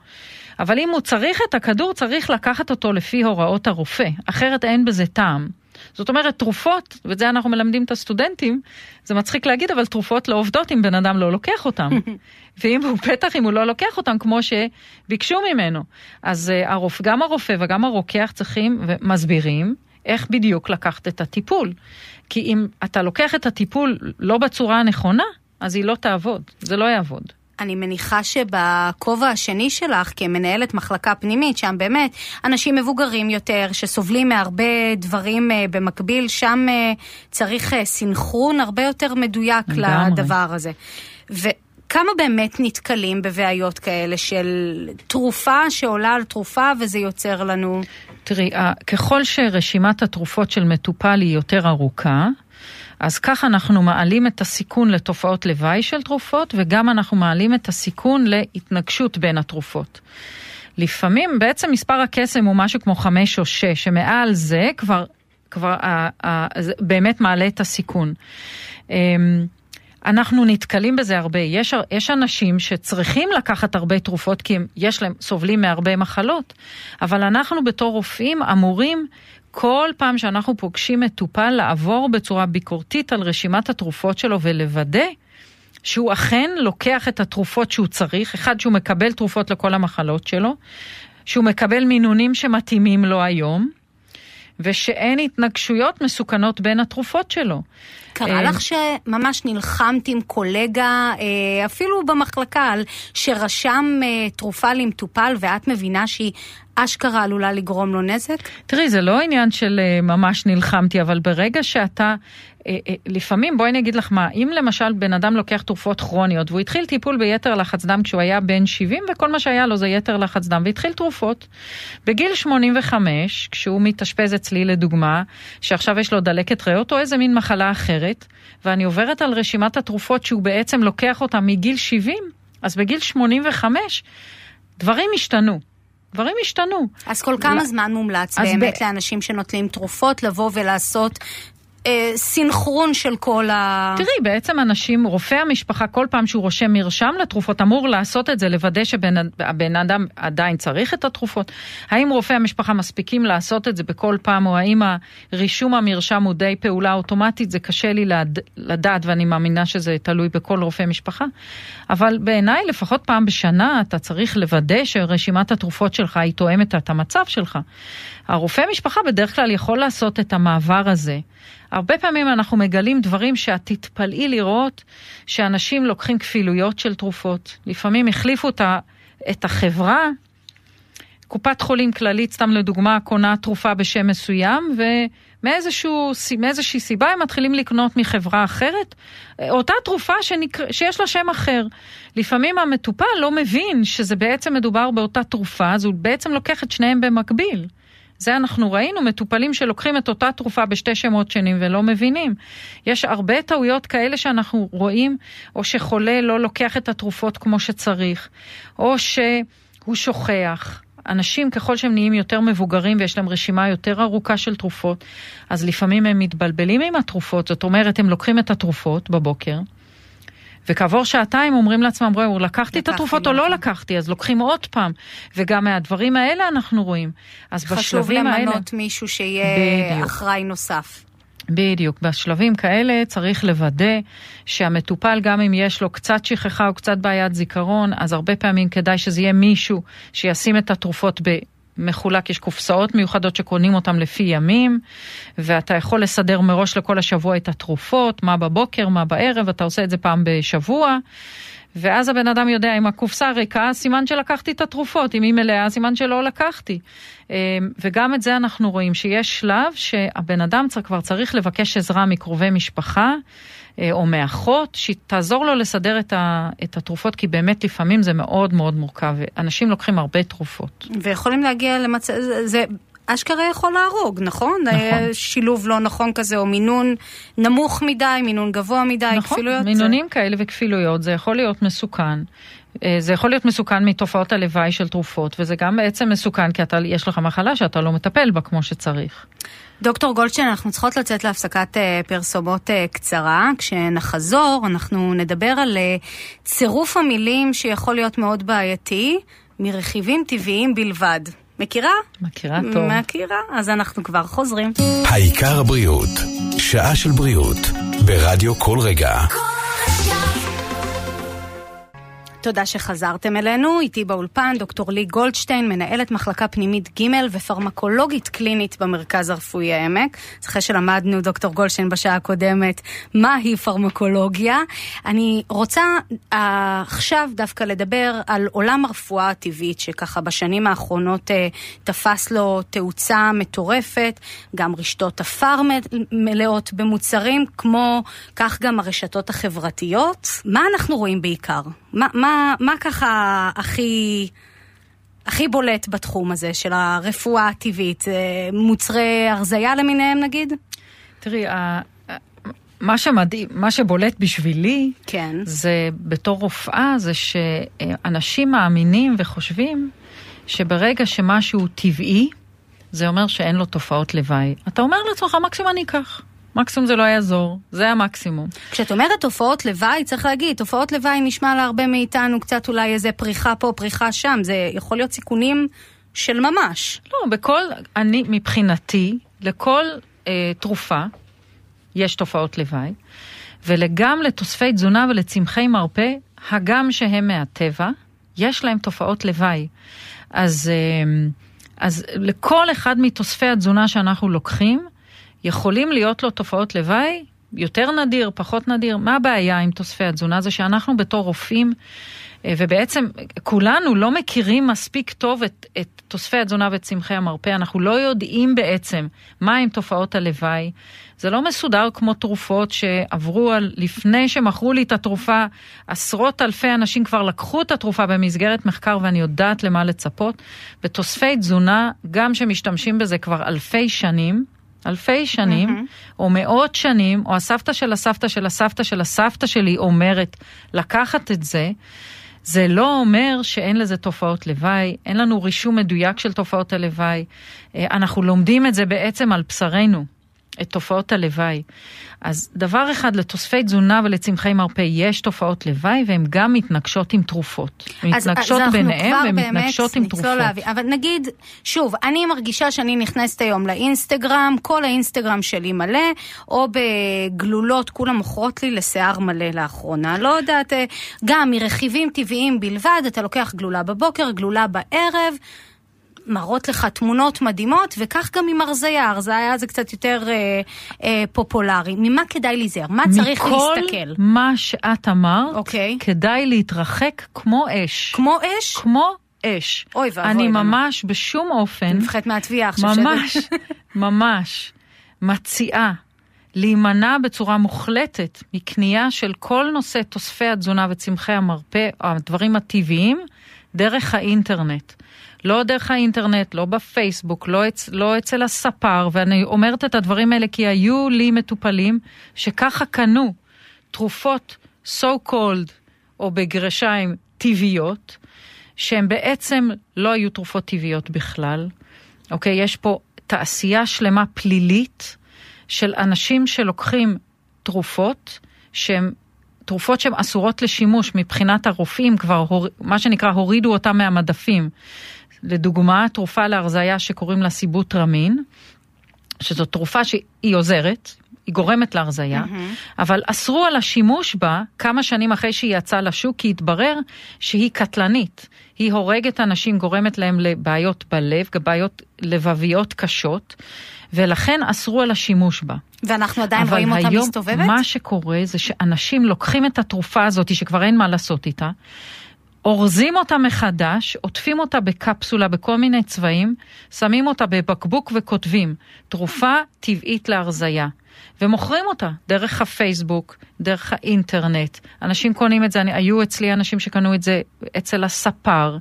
אבל אם הוא צריך את הכדור, צריך לקחת אותו לפי הוראות הרופא, אחרת אין בזה טעם. זאת אומרת, תרופות, ואת זה אנחנו מלמדים את הסטודנטים, זה מצחיק להגיד, אבל תרופות לא עובדות אם בן אדם לא לוקח אותן. ואם הוא, בטח אם הוא לא לוקח אותן כמו שביקשו ממנו. אז uh, הרופ, גם הרופא וגם הרוקח צריכים ומסבירים איך בדיוק לקחת את הטיפול. כי אם אתה לוקח את הטיפול לא בצורה הנכונה, אז היא לא תעבוד, זה לא יעבוד. אני מניחה שבכובע השני שלך, כמנהלת מחלקה פנימית, שם באמת אנשים מבוגרים יותר, שסובלים מהרבה דברים uh, במקביל, שם uh, צריך uh, סינכרון הרבה יותר מדויק לגמרי. לדבר הזה. וכמה באמת נתקלים בבעיות כאלה של תרופה שעולה על תרופה וזה יוצר לנו... תראי, ככל שרשימת התרופות של מטופל היא יותר ארוכה, אז ככה אנחנו מעלים את הסיכון לתופעות לוואי של תרופות, וגם אנחנו מעלים את הסיכון להתנגשות בין התרופות. לפעמים בעצם מספר הקסם הוא משהו כמו חמש או שש, שמעל זה כבר, כבר ה, ה, זה באמת מעלה את הסיכון. אמ, אנחנו נתקלים בזה הרבה. יש, יש אנשים שצריכים לקחת הרבה תרופות כי הם, יש להם, סובלים מהרבה מחלות, אבל אנחנו בתור רופאים אמורים כל פעם שאנחנו פוגשים מטופל לעבור בצורה ביקורתית על רשימת התרופות שלו ולוודא שהוא אכן לוקח את התרופות שהוא צריך, אחד שהוא מקבל תרופות לכל המחלות שלו, שהוא מקבל מינונים שמתאימים לו היום, ושאין התנגשויות מסוכנות בין התרופות שלו. קרה אה, לך שממש נלחמת עם קולגה, אה, אפילו במחלקה, שרשם אה, תרופה למטופל ואת מבינה שהיא אשכרה עלולה לגרום לו נזק? תראי, זה לא עניין של ממש נלחמתי, אבל ברגע שאתה לפעמים, בואי אני אגיד לך מה, אם למשל בן אדם לוקח תרופות כרוניות והוא התחיל טיפול ביתר לחץ דם כשהוא היה בן 70 וכל מה שהיה לו זה יתר לחץ דם והתחיל תרופות. בגיל 85, כשהוא מתאשפז אצלי לדוגמה, שעכשיו יש לו דלקת ריאות או איזה מין מחלה אחרת, ואני עוברת על רשימת התרופות שהוא בעצם לוקח אותה מגיל 70, אז בגיל 85 דברים השתנו. דברים השתנו. אז כל כמה זמן מומלץ באמת ב... לאנשים שנוטלים תרופות לבוא ולעשות אה, סינכרון של כל ה... תראי, בעצם אנשים, רופא המשפחה, כל פעם שהוא רושם מרשם לתרופות, אמור לעשות את זה, לוודא שבן אדם עדיין צריך את התרופות. האם רופא המשפחה מספיקים לעשות את זה בכל פעם, או האם רישום המרשם הוא די פעולה אוטומטית, זה קשה לי לד... לדעת, ואני מאמינה שזה תלוי בכל רופא משפחה. אבל בעיניי, לפחות פעם בשנה, אתה צריך לוודא שרשימת התרופות שלך היא תואמת את המצב שלך. הרופא משפחה בדרך כלל יכול לעשות את המעבר הזה. הרבה פעמים אנחנו מגלים דברים שאת תתפלאי לראות שאנשים לוקחים כפילויות של תרופות. לפעמים החליפו את החברה, קופת חולים כללית, סתם לדוגמה, קונה תרופה בשם מסוים, ומאיזושהי סיבה הם מתחילים לקנות מחברה אחרת, אותה תרופה שנקר... שיש לה שם אחר. לפעמים המטופל לא מבין שזה בעצם מדובר באותה תרופה, אז הוא בעצם לוקח את שניהם במקביל. זה אנחנו ראינו, מטופלים שלוקחים את אותה תרופה בשתי שמות שונים ולא מבינים. יש הרבה טעויות כאלה שאנחנו רואים, או שחולה לא לוקח את התרופות כמו שצריך, או שהוא שוכח. אנשים ככל שהם נהיים יותר מבוגרים ויש להם רשימה יותר ארוכה של תרופות, אז לפעמים הם מתבלבלים עם התרופות, זאת אומרת הם לוקחים את התרופות בבוקר, וכעבור שעתיים אומרים לעצמם, בואו, לקחתי את התרופות או לא. לקחתי, אז לוקחים עוד פעם. וגם מהדברים האלה אנחנו רואים. אז בשלבים האלה... חשוב למנות מישהו שיהיה בדיוק. אחראי נוסף. בדיוק, בשלבים כאלה צריך לוודא שהמטופל, גם אם יש לו קצת שכחה או קצת בעיית זיכרון, אז הרבה פעמים כדאי שזה יהיה מישהו שישים את התרופות ב... מחולק, יש קופסאות מיוחדות שקונים אותן לפי ימים, ואתה יכול לסדר מראש לכל השבוע את התרופות, מה בבוקר, מה בערב, אתה עושה את זה פעם בשבוע. ואז הבן אדם יודע אם הקופסה ריקה, סימן שלקחתי את התרופות, אם היא מלאה, סימן שלא לקחתי. אמ, וגם את זה אנחנו רואים, שיש שלב שהבן אדם כבר צריך לבקש עזרה מקרובי משפחה. אה, או מאחות, שתעזור לו לסדר את, ה, את התרופות, כי באמת לפעמים זה מאוד מאוד מורכב. אנשים לוקחים הרבה תרופות. ויכולים להגיע למצב, זה, זה אשכרה יכול להרוג, נכון? נכון. שילוב לא נכון כזה, או מינון נמוך מדי, מינון גבוה מדי, נכון, כפילויות. נכון, מינונים זה... כאלה וכפילויות, זה יכול להיות מסוכן. אה, זה יכול להיות מסוכן מתופעות הלוואי של תרופות, וזה גם בעצם מסוכן כי אתה, יש לך מחלה שאתה לא מטפל בה כמו שצריך. דוקטור גולדשטיין, אנחנו צריכות לצאת להפסקת uh, פרסומות uh, קצרה. כשנחזור, אנחנו נדבר על uh, צירוף המילים שיכול להיות מאוד בעייתי, מרכיבים טבעיים בלבד. מכירה? מכירה טוב. מכירה, אז אנחנו כבר חוזרים. העיקר הבריאות, שעה של בריאות, ברדיו כל רגע. כל תודה שחזרתם אלינו. איתי באולפן דוקטור לי גולדשטיין, מנהלת מחלקה פנימית ג' ופרמקולוגית קלינית במרכז הרפואי העמק. אחרי שלמדנו, דוקטור גולדשטיין, בשעה הקודמת, מהי פרמקולוגיה. אני רוצה uh, עכשיו דווקא לדבר על עולם הרפואה הטבעית, שככה בשנים האחרונות uh, תפס לו תאוצה מטורפת, גם רשתות עפר מלאות במוצרים, כמו כך גם הרשתות החברתיות. מה אנחנו רואים בעיקר? מה, מה, מה ככה הכי, הכי בולט בתחום הזה של הרפואה הטבעית? מוצרי הרזייה למיניהם נגיד? תראי, מה שמדהים, מה שבולט בשבילי, כן. זה בתור רופאה, זה שאנשים מאמינים וחושבים שברגע שמשהו טבעי, זה אומר שאין לו תופעות לוואי. אתה אומר לעצמך, מקסימום אני אקח. מקסימום זה לא יעזור, זה המקסימום. כשאת אומרת תופעות לוואי, צריך להגיד, תופעות לוואי נשמע להרבה מאיתנו קצת אולי איזה פריחה פה, פריחה שם, זה יכול להיות סיכונים של ממש. לא, בכל, אני, מבחינתי, לכל אה, תרופה יש תופעות לוואי, וגם לתוספי תזונה ולצמחי מרפא, הגם שהם מהטבע, יש להם תופעות לוואי. אז, אה, אז לכל אחד מתוספי התזונה שאנחנו לוקחים, יכולים להיות לו תופעות לוואי יותר נדיר, פחות נדיר. מה הבעיה עם תוספי התזונה? זה שאנחנו בתור רופאים, אה, ובעצם כולנו לא מכירים מספיק טוב את, את תוספי התזונה וצמחי המרפא, אנחנו לא יודעים בעצם מה עם תופעות הלוואי. זה לא מסודר כמו תרופות שעברו על, לפני שמכרו לי את התרופה, עשרות אלפי אנשים כבר לקחו את התרופה במסגרת מחקר ואני יודעת למה לצפות. ותוספי תזונה, גם שמשתמשים בזה כבר אלפי שנים, אלפי שנים, mm-hmm. או מאות שנים, או הסבתא של הסבתא של הסבתא של הסבתא שלי אומרת לקחת את זה, זה לא אומר שאין לזה תופעות לוואי, אין לנו רישום מדויק של תופעות הלוואי. אה, אנחנו לומדים את זה בעצם על בשרנו. את תופעות הלוואי. אז דבר אחד, לתוספי תזונה ולצמחי מרפא יש תופעות לוואי, והן גם מתנגשות עם תרופות. מתנגשות ביניהן והן מתנגשות עם תרופות. להביא. אבל נגיד, שוב, אני מרגישה שאני נכנסת היום לאינסטגרם, כל האינסטגרם שלי מלא, או בגלולות, כולם מוכרות לי לשיער מלא לאחרונה. לא יודעת, אה, גם מרכיבים טבעיים בלבד, אתה לוקח גלולה בבוקר, גלולה בערב. מראות לך תמונות מדהימות, וכך גם עם הרזייה, הרזייה זה קצת יותר אה, אה, פופולרי. ממה כדאי להיזהר? מה צריך להסתכל? מכל מה שאת אמרת. אוקיי. כדאי להתרחק כמו אש. כמו אש? כמו אש. אוי ואבוי. אני ממש בשום אופן... אני מפחדת מהתביעה עכשיו. ממש, ממש מציעה להימנע בצורה מוחלטת מקנייה של כל נושא תוספי התזונה וצמחי המרפא, הדברים הטבעיים, דרך האינטרנט. לא דרך האינטרנט, לא בפייסבוק, לא, אצ, לא אצל הספר, ואני אומרת את הדברים האלה כי היו לי מטופלים שככה קנו תרופות so called, או בגרשיים, טבעיות, שהן בעצם לא היו תרופות טבעיות בכלל. אוקיי, יש פה תעשייה שלמה פלילית של אנשים שלוקחים תרופות שהן תרופות שהן אסורות לשימוש מבחינת הרופאים כבר, מה שנקרא, הורידו אותן מהמדפים. לדוגמה, תרופה להרזייה שקוראים לה סיבוטרמין, שזו תרופה שהיא עוזרת, היא גורמת להרזייה, mm-hmm. אבל אסרו על השימוש בה כמה שנים אחרי שהיא יצאה לשוק, כי התברר שהיא קטלנית. היא הורגת אנשים, גורמת להם לבעיות בלב, בעיות לבביות קשות, ולכן אסרו על השימוש בה. ואנחנו עדיין רואים אותה מסתובבת? אבל היום מה שקורה זה שאנשים לוקחים את התרופה הזאת, שכבר אין מה לעשות איתה, אורזים אותה מחדש, עוטפים אותה בקפסולה בכל מיני צבעים, שמים אותה בבקבוק וכותבים, תרופה טבעית להרזייה. ומוכרים אותה דרך הפייסבוק, דרך האינטרנט. אנשים קונים את זה, אני, היו אצלי אנשים שקנו את זה אצל הספר,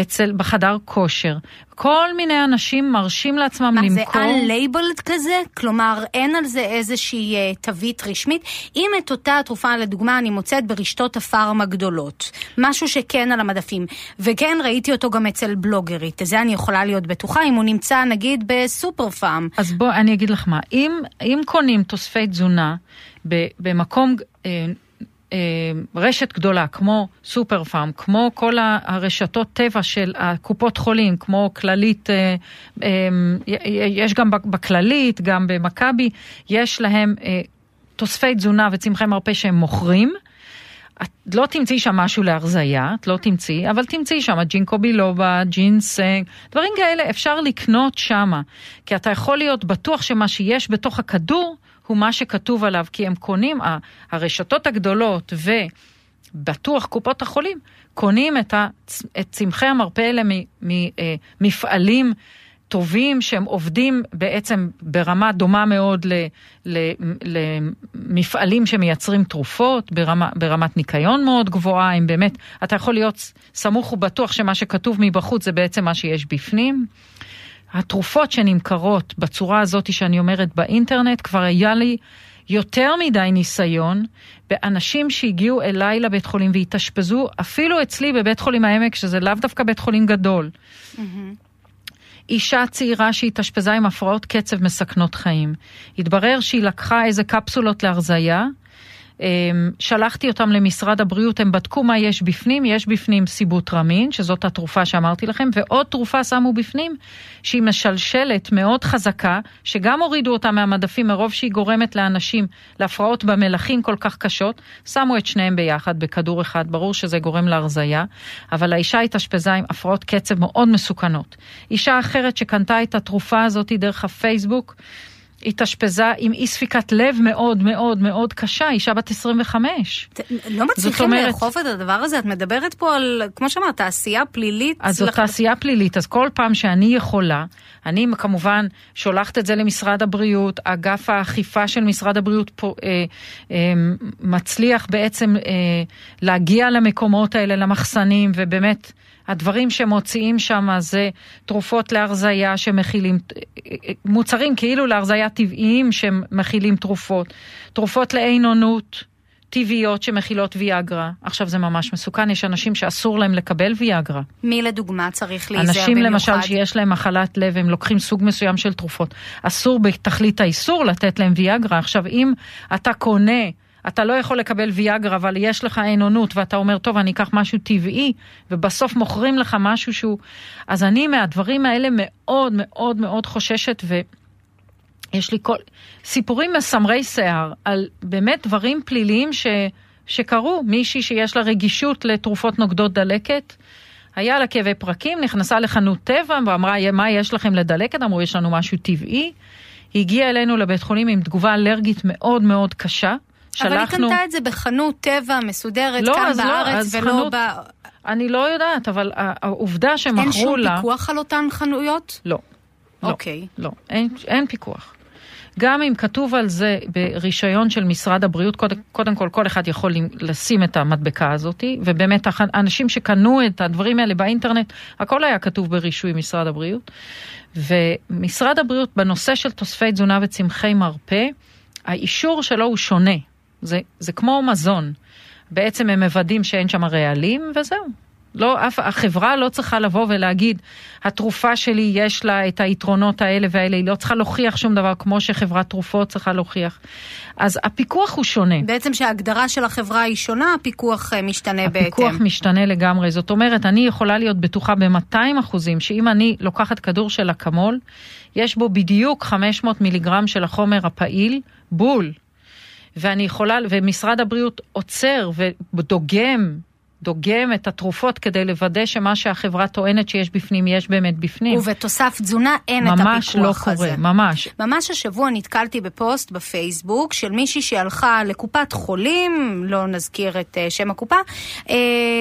אצל, בחדר כושר. כל מיני אנשים מרשים לעצמם מה, למכור. מה, זה unlabeled כזה? כלומר, אין על זה איזושהי uh, תווית רשמית? אם את אותה תרופה, לדוגמה, אני מוצאת ברשתות הפארם הגדולות, משהו שכן על המדפים, וכן ראיתי אותו גם אצל בלוגרית, זה אני יכולה להיות בטוחה, אם הוא נמצא נגיד בסופר פארם. אז בוא, אני אגיד לך מה, אם, אם קונים תוספי תזונה במקום... אה, אה, רשת גדולה כמו סופר פארם, כמו כל הרשתות טבע של הקופות חולים, כמו כללית, אה, יש גם בכללית, גם במכבי, יש להם תוספי תזונה וצמחי מרפא שהם מוכרים. את לא תמצאי שם משהו להרזייה, את לא תמצאי, אבל תמצאי שם ג'ינקו בילובה, ג'ינסנג, דברים כאלה אפשר לקנות שמה. כי אתה יכול להיות בטוח שמה שיש בתוך הכדור הוא מה שכתוב עליו, כי הם קונים, הרשתות הגדולות ובטוח קופות החולים, קונים את, צמחי המרפא האלה ממפעלים טובים שהם עובדים בעצם ברמה דומה מאוד למפעלים שמייצרים תרופות, ברמה, ברמת ניקיון מאוד גבוהה, אם באמת, אתה יכול להיות סמוך ובטוח שמה שכתוב מבחוץ זה בעצם מה שיש בפנים. התרופות שנמכרות בצורה הזאת שאני אומרת באינטרנט, כבר היה לי יותר מדי ניסיון באנשים שהגיעו אליי לבית חולים והתאשפזו, אפילו אצלי בבית חולים העמק, שזה לאו דווקא בית חולים גדול. Mm-hmm. אישה צעירה שהתאשפזה עם הפרעות קצב מסכנות חיים. התברר שהיא לקחה איזה קפסולות להרזייה, שלחתי אותם למשרד הבריאות, הם בדקו מה יש בפנים, יש בפנים סיבוטרמין, שזאת התרופה שאמרתי לכם, ועוד תרופה שמו בפנים, שהיא משלשלת מאוד חזקה, שגם הורידו אותה מהמדפים מרוב שהיא גורמת לאנשים להפרעות במלחים כל כך קשות, שמו את שניהם ביחד בכדור אחד, ברור שזה גורם להרזייה, אבל האישה התאשפזה עם הפרעות קצב מאוד מסוכנות. אישה אחרת שקנתה את התרופה הזאת דרך הפייסבוק, התאשפזה עם אי ספיקת לב מאוד מאוד מאוד קשה, אישה בת 25. לא מצליחים אומרת, לאכוף את הדבר הזה? את מדברת פה על, כמו שאמרת, תעשייה פלילית. אז זאת לח... תעשייה פלילית, אז כל פעם שאני יכולה, אני כמובן שולחת את זה למשרד הבריאות, אגף האכיפה של משרד הבריאות פה, אה, אה, מצליח בעצם אה, להגיע למקומות האלה, למחסנים, ובאמת... הדברים שמוציאים שם זה תרופות להרזייה שמכילים, מוצרים כאילו להרזייה טבעיים שמכילים תרופות, תרופות לאין עונות. טבעיות שמכילות ויאגרה. עכשיו זה ממש מסוכן, יש אנשים שאסור להם לקבל ויאגרה. מי לדוגמה צריך להיזהר במיוחד? אנשים למשל שיש להם מחלת לב, הם לוקחים סוג מסוים של תרופות. אסור בתכלית האיסור לתת להם ויאגרה. עכשיו אם אתה קונה אתה לא יכול לקבל ויאגרה, אבל יש לך אין עונות, ואתה אומר, טוב, אני אקח משהו טבעי, ובסוף מוכרים לך משהו שהוא... אז אני מהדברים האלה מאוד מאוד מאוד חוששת, ויש לי כל... סיפורים מסמרי שיער על באמת דברים פליליים ש... שקרו. מישהי שיש לה רגישות לתרופות נוגדות דלקת, היה לה כאבי פרקים, נכנסה לחנות טבע ואמרה, מה יש לכם לדלקת? אמרו, יש לנו משהו טבעי. היא הגיעה אלינו לבית חולים עם תגובה אלרגית מאוד מאוד קשה. שלחנו... אבל היא קנתה את זה בחנות טבע מסודרת לא, כאן לא, בארץ ולא חנות... ב... אני לא יודעת, אבל העובדה שמכרו לה... אין שום לה... פיקוח על אותן חנויות? לא. אוקיי. לא, לא אין, אין פיקוח. גם אם כתוב על זה ברישיון של משרד הבריאות, קודם, קודם כל כל אחד יכול לשים את המדבקה הזאת, ובאמת האנשים שקנו את הדברים האלה באינטרנט, הכל היה כתוב ברישוי משרד הבריאות. ומשרד הבריאות בנושא של תוספי תזונה וצמחי מרפא, האישור שלו הוא שונה. זה, זה כמו מזון. בעצם הם מוודאים שאין שם רעלים, וזהו. לא, אף, החברה לא צריכה לבוא ולהגיד, התרופה שלי יש לה את היתרונות האלה והאלה, היא לא צריכה להוכיח שום דבר כמו שחברת תרופות צריכה להוכיח. אז הפיקוח הוא שונה. בעצם שההגדרה של החברה היא שונה, הפיקוח אה, משתנה הפיקוח בהתאם. הפיקוח משתנה לגמרי. זאת אומרת, אני יכולה להיות בטוחה ב-200 אחוזים, שאם אני לוקחת כדור של אקמול, יש בו בדיוק 500 מיליגרם של החומר הפעיל, בול. ואני יכולה, ומשרד הבריאות עוצר ודוגם דוגם את התרופות כדי לוודא שמה שהחברה טוענת שיש בפנים, יש באמת בפנים. ובתוסף תזונה אין את הפיקוח הזה. ממש לא קורה, ממש. ממש השבוע נתקלתי בפוסט בפייסבוק של מישהי שהלכה לקופת חולים, לא נזכיר את uh, שם הקופה, uh,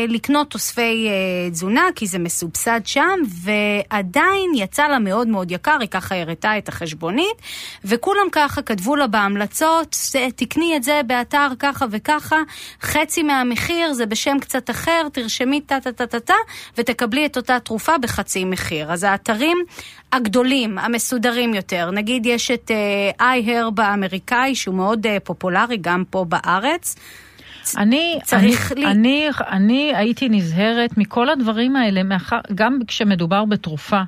לקנות תוספי uh, תזונה, כי זה מסובסד שם, ועדיין יצא לה מאוד מאוד יקר, היא ככה הראתה את החשבונית, וכולם ככה כתבו לה בהמלצות, תקני את זה באתר ככה וככה, חצי מהמחיר זה בשם קצת אחר, תרשמי טה-טה-טה-טה, ותקבלי את אותה תרופה בחצי מחיר. אז האתרים הגדולים, המסודרים יותר, נגיד יש את איי-הרב uh, האמריקאי, שהוא מאוד uh, פופולרי גם פה בארץ. אני, צריך אני, לי... אני, אני הייתי נזהרת מכל הדברים האלה, מאחר, גם כשמדובר בתרופה.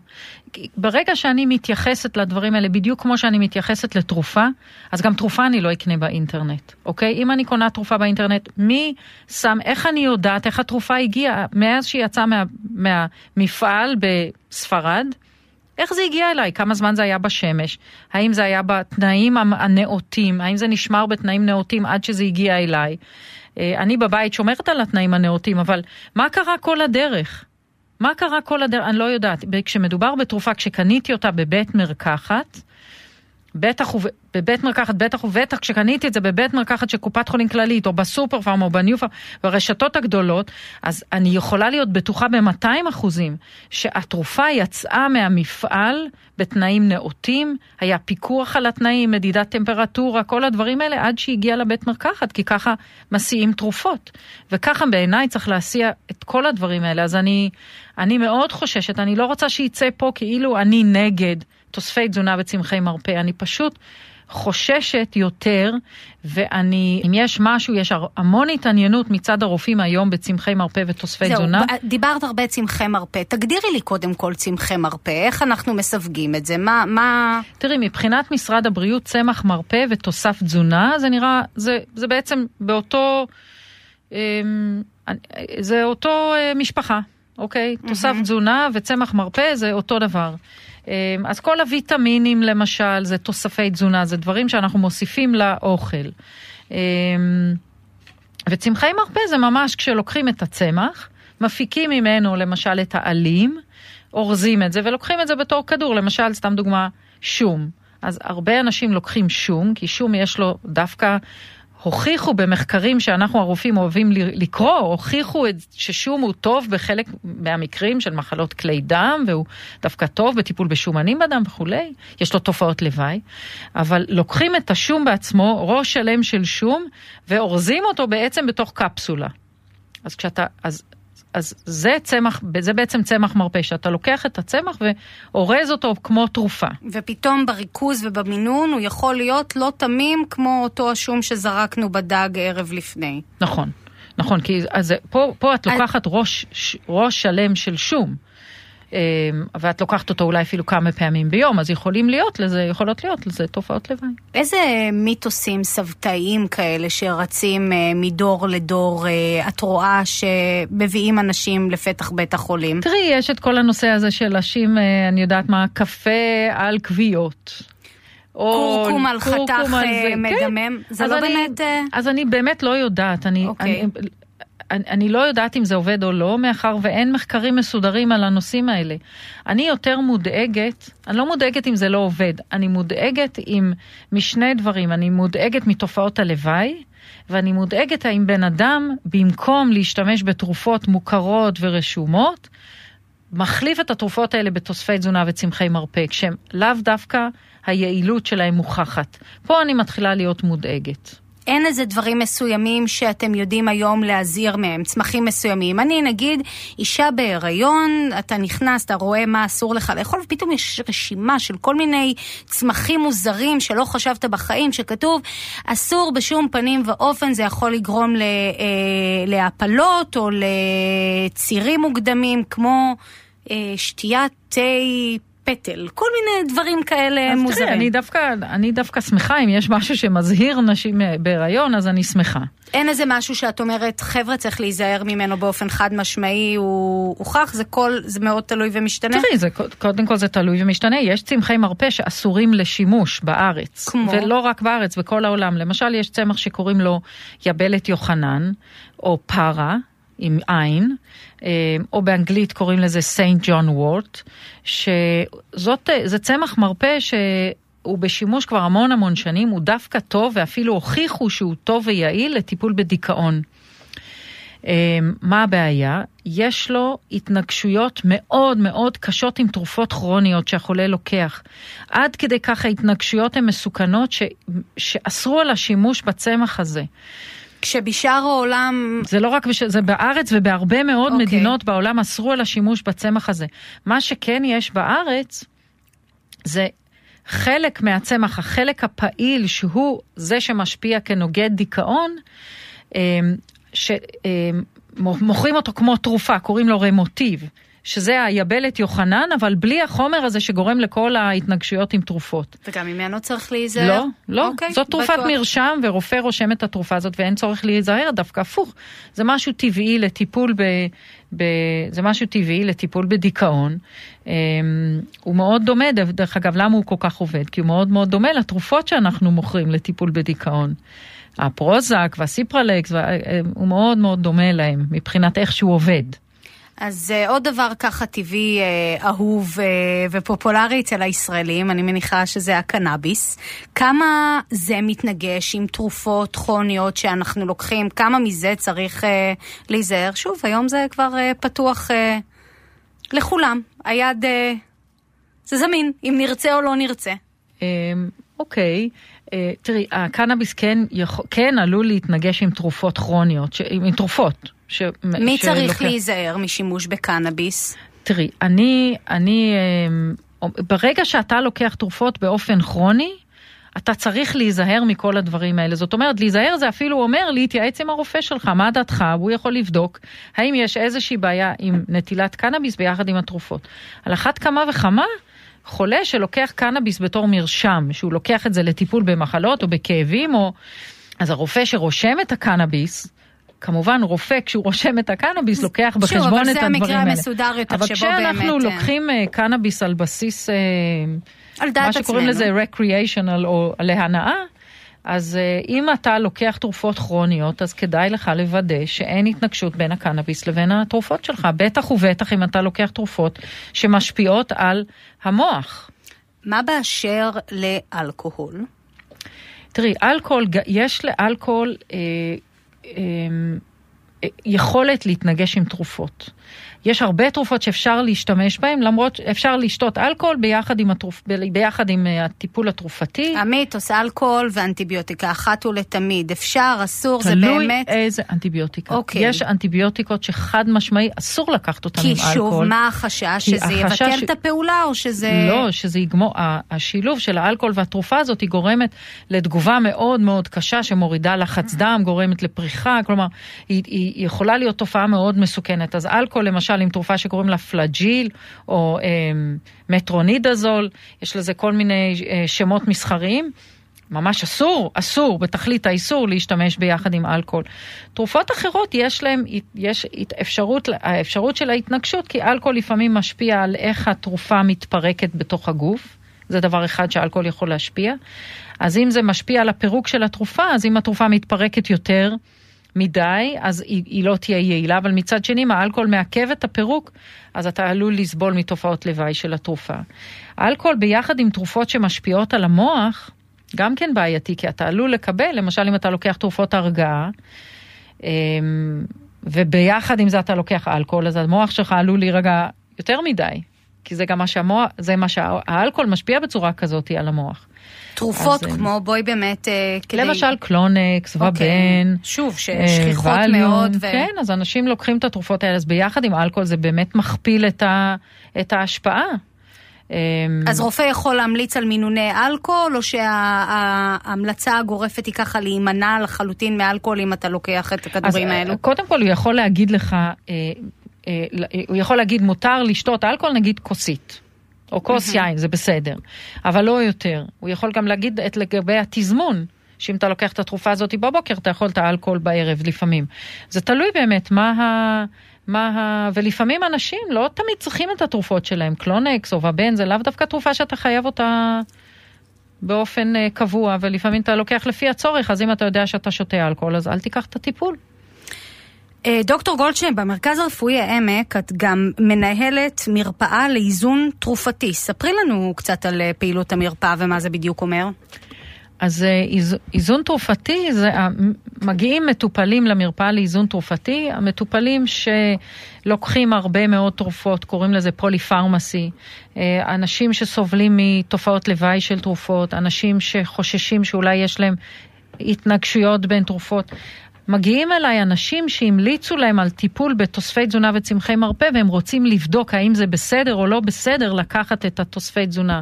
ברגע שאני מתייחסת לדברים האלה בדיוק כמו שאני מתייחסת לתרופה, אז גם תרופה אני לא אקנה באינטרנט, אוקיי? אם אני קונה תרופה באינטרנט, מי שם, איך אני יודעת איך התרופה הגיעה מאז שהיא יצאה מה, מהמפעל בספרד? איך זה הגיע אליי? כמה זמן זה היה בשמש? האם זה היה בתנאים הנאותים? האם זה נשמר בתנאים נאותים עד שזה הגיע אליי? אה, אני בבית שומרת על התנאים הנאותים, אבל מה קרה כל הדרך? מה קרה כל הדרך? אני לא יודעת. כשמדובר בתרופה, כשקניתי אותה בבית מרקחת, בטח בבית מרקחת, בטח ובטח כשקניתי את זה בבית מרקחת של קופת חולים כללית, או בסופר פארם, או בניו פארם, ברשתות הגדולות, אז אני יכולה להיות בטוחה ב-200 אחוזים שהתרופה יצאה מהמפעל בתנאים נאותים, היה פיקוח על התנאים, מדידת טמפרטורה, כל הדברים האלה, עד שהגיעה לבית מרקחת, כי ככה מסיעים תרופות. וככה בעיניי צריך להסיע את כל הדברים האלה. אז אני, אני מאוד חוששת, אני לא רוצה שיצא פה כאילו אני נגד. תוספי תזונה וצמחי מרפא. אני פשוט חוששת יותר, ואני, אם יש משהו, יש המון התעניינות מצד הרופאים היום בצמחי מרפא ותוספי זהו, תזונה. זהו, דיברת הרבה צמחי מרפא. תגדירי לי קודם כל צמחי מרפא, איך אנחנו מסווגים את זה? מה... מה... תראי, מבחינת משרד הבריאות, צמח מרפא ותוסף תזונה, זה נראה, זה, זה בעצם באותו, אמ, זה אותו אה, משפחה, אוקיי? Mm-hmm. תוסף תזונה וצמח מרפא זה אותו דבר. אמ, אז כל הוויטמינים למשל, זה תוספי תזונה, זה דברים שאנחנו מוסיפים לאוכל. אמ, וצמחי מרפא זה ממש כשלוקחים את הצמח, מפיקים ממנו למשל את העלים, אורזים את זה ולוקחים את זה בתור כדור, למשל, סתם דוגמה, שום. אז הרבה אנשים לוקחים שום, כי שום יש לו דווקא הוכיחו במחקרים שאנחנו הרופאים אוהבים לקרוא, הוכיחו ששום הוא טוב בחלק מהמקרים של מחלות כלי דם, והוא דווקא טוב בטיפול בשומנים בדם וכולי, יש לו תופעות לוואי, אבל לוקחים את השום בעצמו, ראש שלם של שום, ואורזים אותו בעצם בתוך קפסולה. אז כשאתה, אז אז זה צמח, זה בעצם צמח מרפא, שאתה לוקח את הצמח ואורז אותו כמו תרופה. ופתאום בריכוז ובמינון הוא יכול להיות לא תמים כמו אותו השום שזרקנו בדג ערב לפני. נכון, נכון, כי אז פה, פה את לוקחת ראש, ראש שלם של שום. אמ, ואת לוקחת אותו אולי אפילו כמה פעמים ביום, אז יכולים להיות לזה, יכולות להיות לזה תופעות לוואי. איזה מיתוסים סבתאיים כאלה שרצים אה, מדור לדור, אה, את רואה שמביאים אנשים לפתח בית החולים? תראי, יש את כל הנושא הזה של לשים, אה, אני יודעת מה, קפה על כוויות. קורקום על חתך מדמם, כן. זה לא אני, באמת... אז אני באמת לא יודעת, אני, okay. אוקיי. אני, אני, אני לא יודעת אם זה עובד או לא, מאחר ואין מחקרים מסודרים על הנושאים האלה. אני יותר מודאגת, אני לא מודאגת אם זה לא עובד, אני מודאגת עם, משני דברים, אני מודאגת מתופעות הלוואי, ואני מודאגת האם בן אדם, במקום להשתמש בתרופות מוכרות ורשומות, מחליף את התרופות האלה בתוספי תזונה וצמחי מרפא, כשהם לאו דווקא היעילות שלהם מוכחת. פה אני מתחילה להיות מודאגת. אין איזה דברים מסוימים שאתם יודעים היום להזהיר מהם, צמחים מסוימים. אני נגיד, אישה בהיריון, אתה נכנס, אתה רואה מה אסור לך לאכול, ופתאום יש רשימה של כל מיני צמחים מוזרים שלא חשבת בחיים, שכתוב, אסור בשום פנים ואופן, זה יכול לגרום אה, להפלות או לצירים מוקדמים, כמו אה, שתיית תה פטל, כל מיני דברים כאלה אז מוזרים. תראי, אני דווקא, אני דווקא שמחה, אם יש משהו שמזהיר נשים אה, בהיריון, אז אני שמחה. אין איזה משהו שאת אומרת, חבר'ה, צריך להיזהר ממנו באופן חד משמעי, הוא הוכח, זה כל, זה מאוד תלוי ומשתנה? תראי, זה, קודם כל זה תלוי ומשתנה, יש צמחי מרפא שאסורים לשימוש בארץ. כמו? ולא רק בארץ, בכל העולם. למשל, יש צמח שקוראים לו יבלת יוחנן, או פרה. עם עין, אה, או באנגלית קוראים לזה סיינט ג'ון וורט, שזה צמח מרפא שהוא בשימוש כבר המון המון שנים, הוא דווקא טוב ואפילו הוכיחו שהוא טוב ויעיל לטיפול בדיכאון. אה, מה הבעיה? יש לו התנגשויות מאוד מאוד קשות עם תרופות כרוניות שהחולה לוקח. עד כדי כך ההתנגשויות הן מסוכנות ש... שאסרו על השימוש בצמח הזה. כשבשאר העולם... זה לא רק, בש... זה בארץ ובהרבה מאוד okay. אוקיי. מדינות בעולם אסרו על השימוש בצמח הזה. מה שכן יש בארץ, זה חלק מהצמח, החלק הפעיל, שהוא זה שמשפיע כנוגד דיכאון, אמ, שמוכרים אותו כמו תרופה, קוראים לו רמוטיב. שזה היבלת יוחנן, אבל בלי החומר הזה שגורם לכל ההתנגשויות עם תרופות. וגם ממנו צריך להיזהר? לא, לא. אוקיי, זאת תרופת בטוח. מרשם, ורופא רושם את התרופה הזאת, ואין צורך להיזהר, דווקא הפוך. זה משהו טבעי לטיפול ב... ב... זה משהו טבעי לטיפול בדיכאון. Um, הוא מאוד דומה, דרך אגב, למה הוא כל כך עובד? כי הוא מאוד מאוד דומה לתרופות שאנחנו מוכרים לטיפול בדיכאון. הפרוזק והסיפרלקס, הוא מאוד מאוד דומה להם מבחינת איך שהוא עובד. אז uh, עוד דבר ככה טבעי, uh, אהוב uh, ופופולרי אצל הישראלים, אני מניחה שזה הקנאביס. כמה זה מתנגש עם תרופות כרוניות שאנחנו לוקחים? כמה מזה צריך uh, להיזהר? שוב, היום זה כבר uh, פתוח uh, לכולם. היד, uh, זה זמין, אם נרצה או לא נרצה. אמ, אוקיי. Uh, תראי, הקנאביס כן, יכול, כן עלול להתנגש עם תרופות כרוניות, עם תרופות. ש... מי שלוקח... צריך להיזהר משימוש בקנאביס? תראי, אני, אני, אמ, ברגע שאתה לוקח תרופות באופן כרוני, אתה צריך להיזהר מכל הדברים האלה. זאת אומרת, להיזהר זה אפילו אומר להתייעץ עם הרופא שלך, מה דעתך, הוא יכול לבדוק האם יש איזושהי בעיה עם נטילת קנאביס ביחד עם התרופות. על אחת כמה וכמה, חולה שלוקח קנאביס בתור מרשם, שהוא לוקח את זה לטיפול במחלות או בכאבים, או... אז הרופא שרושם את הקנאביס, כמובן רופא כשהוא רושם את הקנאביס לוקח בחשבון את הדברים האלה. שוב, אבל זה המקרה המסודר יותר שבו באמת... אבל כשאנחנו לוקחים uh, קנאביס על בסיס, uh, על מה שקוראים לזה recreational או להנאה, אז אם אתה לוקח תרופות כרוניות, אז כדאי לך לוודא שאין התנגשות בין הקנאביס לבין התרופות שלך. בטח ובטח אם אתה לוקח תרופות שמשפיעות על המוח. מה באשר לאלכוהול? תראי, אלכוהול, יש לאלכוהול אה, יכולת להתנגש עם תרופות. יש הרבה תרופות שאפשר להשתמש בהן, למרות אפשר לשתות אלכוהול ביחד עם, התרופ, ביחד עם אה, הטיפול התרופתי. המיתוס, אלכוהול ואנטיביוטיקה, אחת ולתמיד. אפשר, אסור, זה באמת... תלוי איזה אנטיביוטיקה. אוקיי. יש אנטיביוטיקות שחד משמעי, אסור לקחת אותן עם אלכוהול. כי שוב, מה החשש? שזה יבטל ש... את הפעולה או שזה... לא, שזה יגמור, השילוב של האלכוהול והתרופה הזאת היא גורמת לתגובה מאוד מאוד קשה שמורידה לחץ דם, גורמת לפריחה, כלומר, היא, היא יכולה להיות תופעה מאוד מסוכנת. אז אלכוהול למשל... למשל עם תרופה שקוראים לה פלאג'יל או אה, מטרונידזול, יש לזה כל מיני אה, שמות מסחריים. ממש אסור, אסור, בתכלית האיסור להשתמש ביחד עם אלכוהול. תרופות אחרות יש להן, יש אפשרות, האפשרות של ההתנגשות, כי אלכוהול לפעמים משפיע על איך התרופה מתפרקת בתוך הגוף. זה דבר אחד שאלכוהול יכול להשפיע. אז אם זה משפיע על הפירוק של התרופה, אז אם התרופה מתפרקת יותר, מדי, אז היא, היא לא תהיה יעילה, אבל מצד שני, אם האלכוהול מעכב את הפירוק, אז אתה עלול לסבול מתופעות לוואי של התרופה. האלכוהול ביחד עם תרופות שמשפיעות על המוח, גם כן בעייתי, כי אתה עלול לקבל, למשל אם אתה לוקח תרופות הרגעה, אמ, וביחד עם זה אתה לוקח אלכוהול, אז המוח שלך עלול להירגע יותר מדי, כי זה גם מה שהמוח, זה מה שהאלכוהול משפיע בצורה כזאת על המוח. תרופות אז, כמו, בואי באמת, כדי... למשל קלונקס, אוקיי. ובן. שוב, ששכיחות מאוד. ו... כן, אז אנשים לוקחים את התרופות האלה, אז ביחד עם אלכוהול זה באמת מכפיל את, ה, את ההשפעה. אמ, אז רופא יכול להמליץ על מינוני אלכוהול, או שההמלצה הגורפת היא ככה להימנע לחלוטין מאלכוהול אם אתה לוקח את הכדורים האלו? אה, קודם כל הוא יכול להגיד לך, אה, אה, הוא יכול להגיד מותר לשתות אלכוהול נגיד כוסית. או כוס יין, זה בסדר, אבל לא יותר. הוא יכול גם להגיד את לגבי התזמון, שאם אתה לוקח את התרופה הזאת בבוקר, אתה יכול את האלכוהול בערב לפעמים. זה תלוי באמת מה ה... מה ה... ולפעמים אנשים לא תמיד צריכים את התרופות שלהם, קלונקס או ובן, זה לאו דווקא תרופה שאתה חייב אותה באופן uh, קבוע, ולפעמים אתה לוקח לפי הצורך, אז אם אתה יודע שאתה שותה אלכוהול, אז אל תיקח את הטיפול. אה, דוקטור גולדשטיין, במרכז הרפואי העמק את גם מנהלת מרפאה לאיזון תרופתי. ספרי לנו קצת על אה, פעילות המרפאה ומה זה בדיוק אומר. אז אה, איזון תרופתי, זה, מגיעים מטופלים למרפאה לאיזון תרופתי, המטופלים שלוקחים הרבה מאוד תרופות, קוראים לזה פוליפרמסי, אנשים שסובלים מתופעות לוואי של תרופות, אנשים שחוששים שאולי יש להם התנגשויות בין תרופות. מגיעים אליי אנשים שהמליצו להם על טיפול בתוספי תזונה וצמחי מרפא והם רוצים לבדוק האם זה בסדר או לא בסדר לקחת את התוספי תזונה.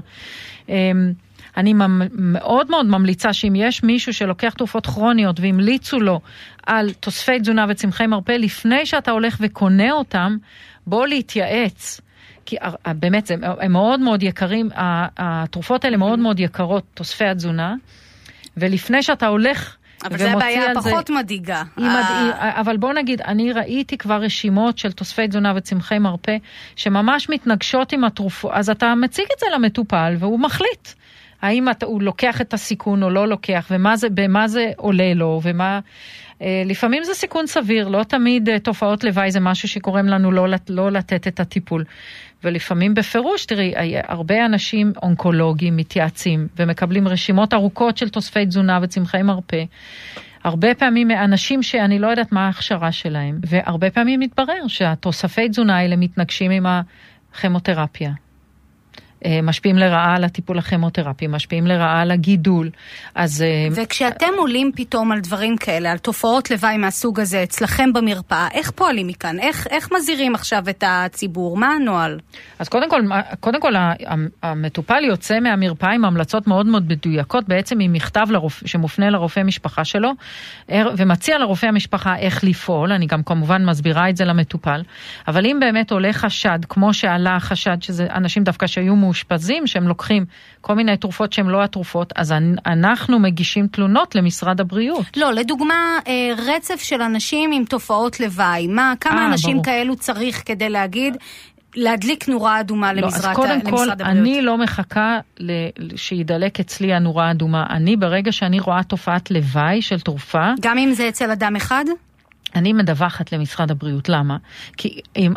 אמ, אני מאוד מאוד ממליצה שאם יש מישהו שלוקח תרופות כרוניות והמליצו לו על תוספי תזונה וצמחי מרפא, לפני שאתה הולך וקונה אותם, בוא להתייעץ. כי באמת, הם מאוד מאוד יקרים, התרופות האלה מאוד מאוד יקרות, תוספי התזונה, ולפני שאתה הולך אבל זו הבעיה הפחות מדאיגה. מדאיג, אבל בוא נגיד, אני ראיתי כבר רשימות של תוספי תזונה וצמחי מרפא שממש מתנגשות עם התרופות, אז אתה מציג את זה למטופל והוא מחליט. האם אתה, הוא לוקח את הסיכון או לא לוקח, ומה זה, במה זה עולה לו, ומה... אה, לפעמים זה סיכון סביר, לא תמיד אה, תופעות לוואי זה משהו שגורם לנו לא, לא לתת את הטיפול. ולפעמים בפירוש, תראי, הרבה אנשים אונקולוגיים מתייעצים ומקבלים רשימות ארוכות של תוספי תזונה וצמחי מרפא. הרבה פעמים אנשים שאני לא יודעת מה ההכשרה שלהם, והרבה פעמים מתברר שהתוספי תזונה האלה מתנגשים עם הכימותרפיה. אה, משפיעים לרעה על הטיפול הכימותרפי, משפיעים לרעה על הגידול. אז... אה, וכשאתם עולים פתאום על דברים כאלה, על תופעות לוואי מהסוג הזה אצלכם במרפאה, איך פועלים מכאן? איך, איך מזהירים עכשיו את הציבור? מה הנוהל? אז קודם כל, קודם כל המטופל יוצא מהמרפאה עם המלצות מאוד מאוד מדויקות, בעצם עם מכתב לרופ... שמופנה לרופא משפחה שלו, ומציע לרופא המשפחה איך לפעול, אני גם כמובן מסבירה את זה למטופל, אבל אם באמת עולה חשד, כמו שעלה החשד שזה אנשים דווקא שהיו מאושפזים שהם לוקחים כל מיני תרופות שהן לא התרופות, אז אנחנו מגישים תלונות למשרד הבריאות. לא, לדוגמה, אה, רצף של אנשים עם תופעות לוואי. מה, כמה 아, אה, אנשים ברור. כאלו צריך כדי להגיד, להדליק נורה אדומה לא, למשרד, אז קודם כל. אני לא מחכה שידלק אצלי הנורה האדומה. אני, ברגע שאני רואה תופעת לוואי של תרופה... גם אם זה אצל אדם אחד? אני מדווחת למשרד הבריאות. למה? כי אם,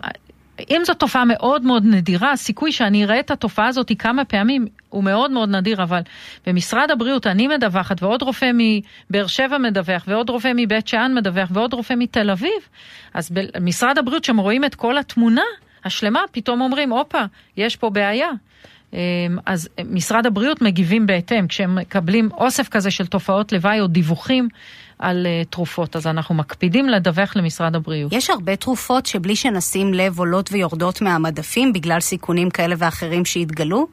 אם זו תופעה מאוד מאוד נדירה, הסיכוי שאני אראה את התופעה הזאת כמה פעמים הוא מאוד מאוד נדיר, אבל במשרד הבריאות אני מדווחת ועוד רופא מבאר שבע מדווח ועוד רופא מבית שאן מדווח ועוד רופא מתל אביב, אז במשרד הבריאות, כשהם רואים את כל התמונה השלמה, פתאום אומרים, הופה, יש פה בעיה. אמ, אז משרד הבריאות מגיבים בהתאם, כשהם מקבלים אוסף כזה של תופעות לוואי או דיווחים על uh, תרופות, אז אנחנו מקפידים לדווח למשרד הבריאות. יש הרבה תרופות שבלי שנשים לב עולות ויורדות מהמדפים בגלל סיכונים כאלה ואחרים שהתגלו?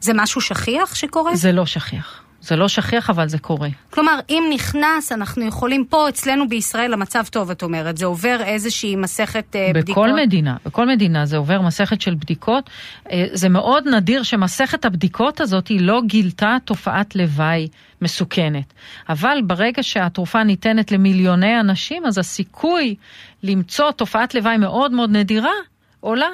זה משהו שכיח שקורה? זה לא שכיח. זה לא שכיח, אבל זה קורה. כלומר, אם נכנס, אנחנו יכולים פה, אצלנו בישראל, המצב טוב, את אומרת. זה עובר איזושהי מסכת uh, בכל בדיקות? בכל מדינה, בכל מדינה זה עובר מסכת של בדיקות. Uh, זה מאוד נדיר שמסכת הבדיקות הזאת היא לא גילתה תופעת לוואי מסוכנת. אבל ברגע שהתרופה ניתנת למיליוני אנשים, אז הסיכוי למצוא תופעת לוואי מאוד מאוד נדירה עולה.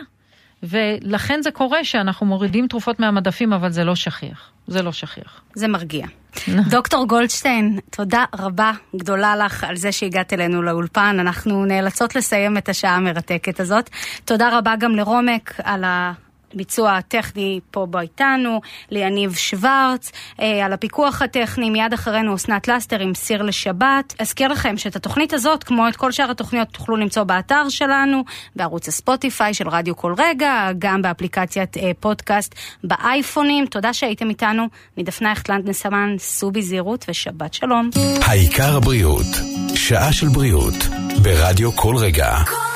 ולכן זה קורה שאנחנו מורידים תרופות מהמדפים, אבל זה לא שכיח. זה לא שכיח. זה מרגיע. דוקטור גולדשטיין, תודה רבה גדולה לך על זה שהגעת אלינו לאולפן. אנחנו נאלצות לסיים את השעה המרתקת הזאת. תודה רבה גם לרומק על ה... הביצוע הטכני פה בו איתנו, ליניב שוורץ, אה, על הפיקוח הטכני, מיד אחרינו אסנת לסטר עם סיר לשבת. אזכיר לכם שאת התוכנית הזאת, כמו את כל שאר התוכניות, תוכלו למצוא באתר שלנו, בערוץ הספוטיפיי של רדיו כל רגע, גם באפליקציית אה, פודקאסט באייפונים. תודה שהייתם איתנו. מדפנה הכטלנד נסמן, סעו בזהירות ושבת שלום. העיקר הבריאות, שעה של בריאות, ברדיו כל רגע. כל.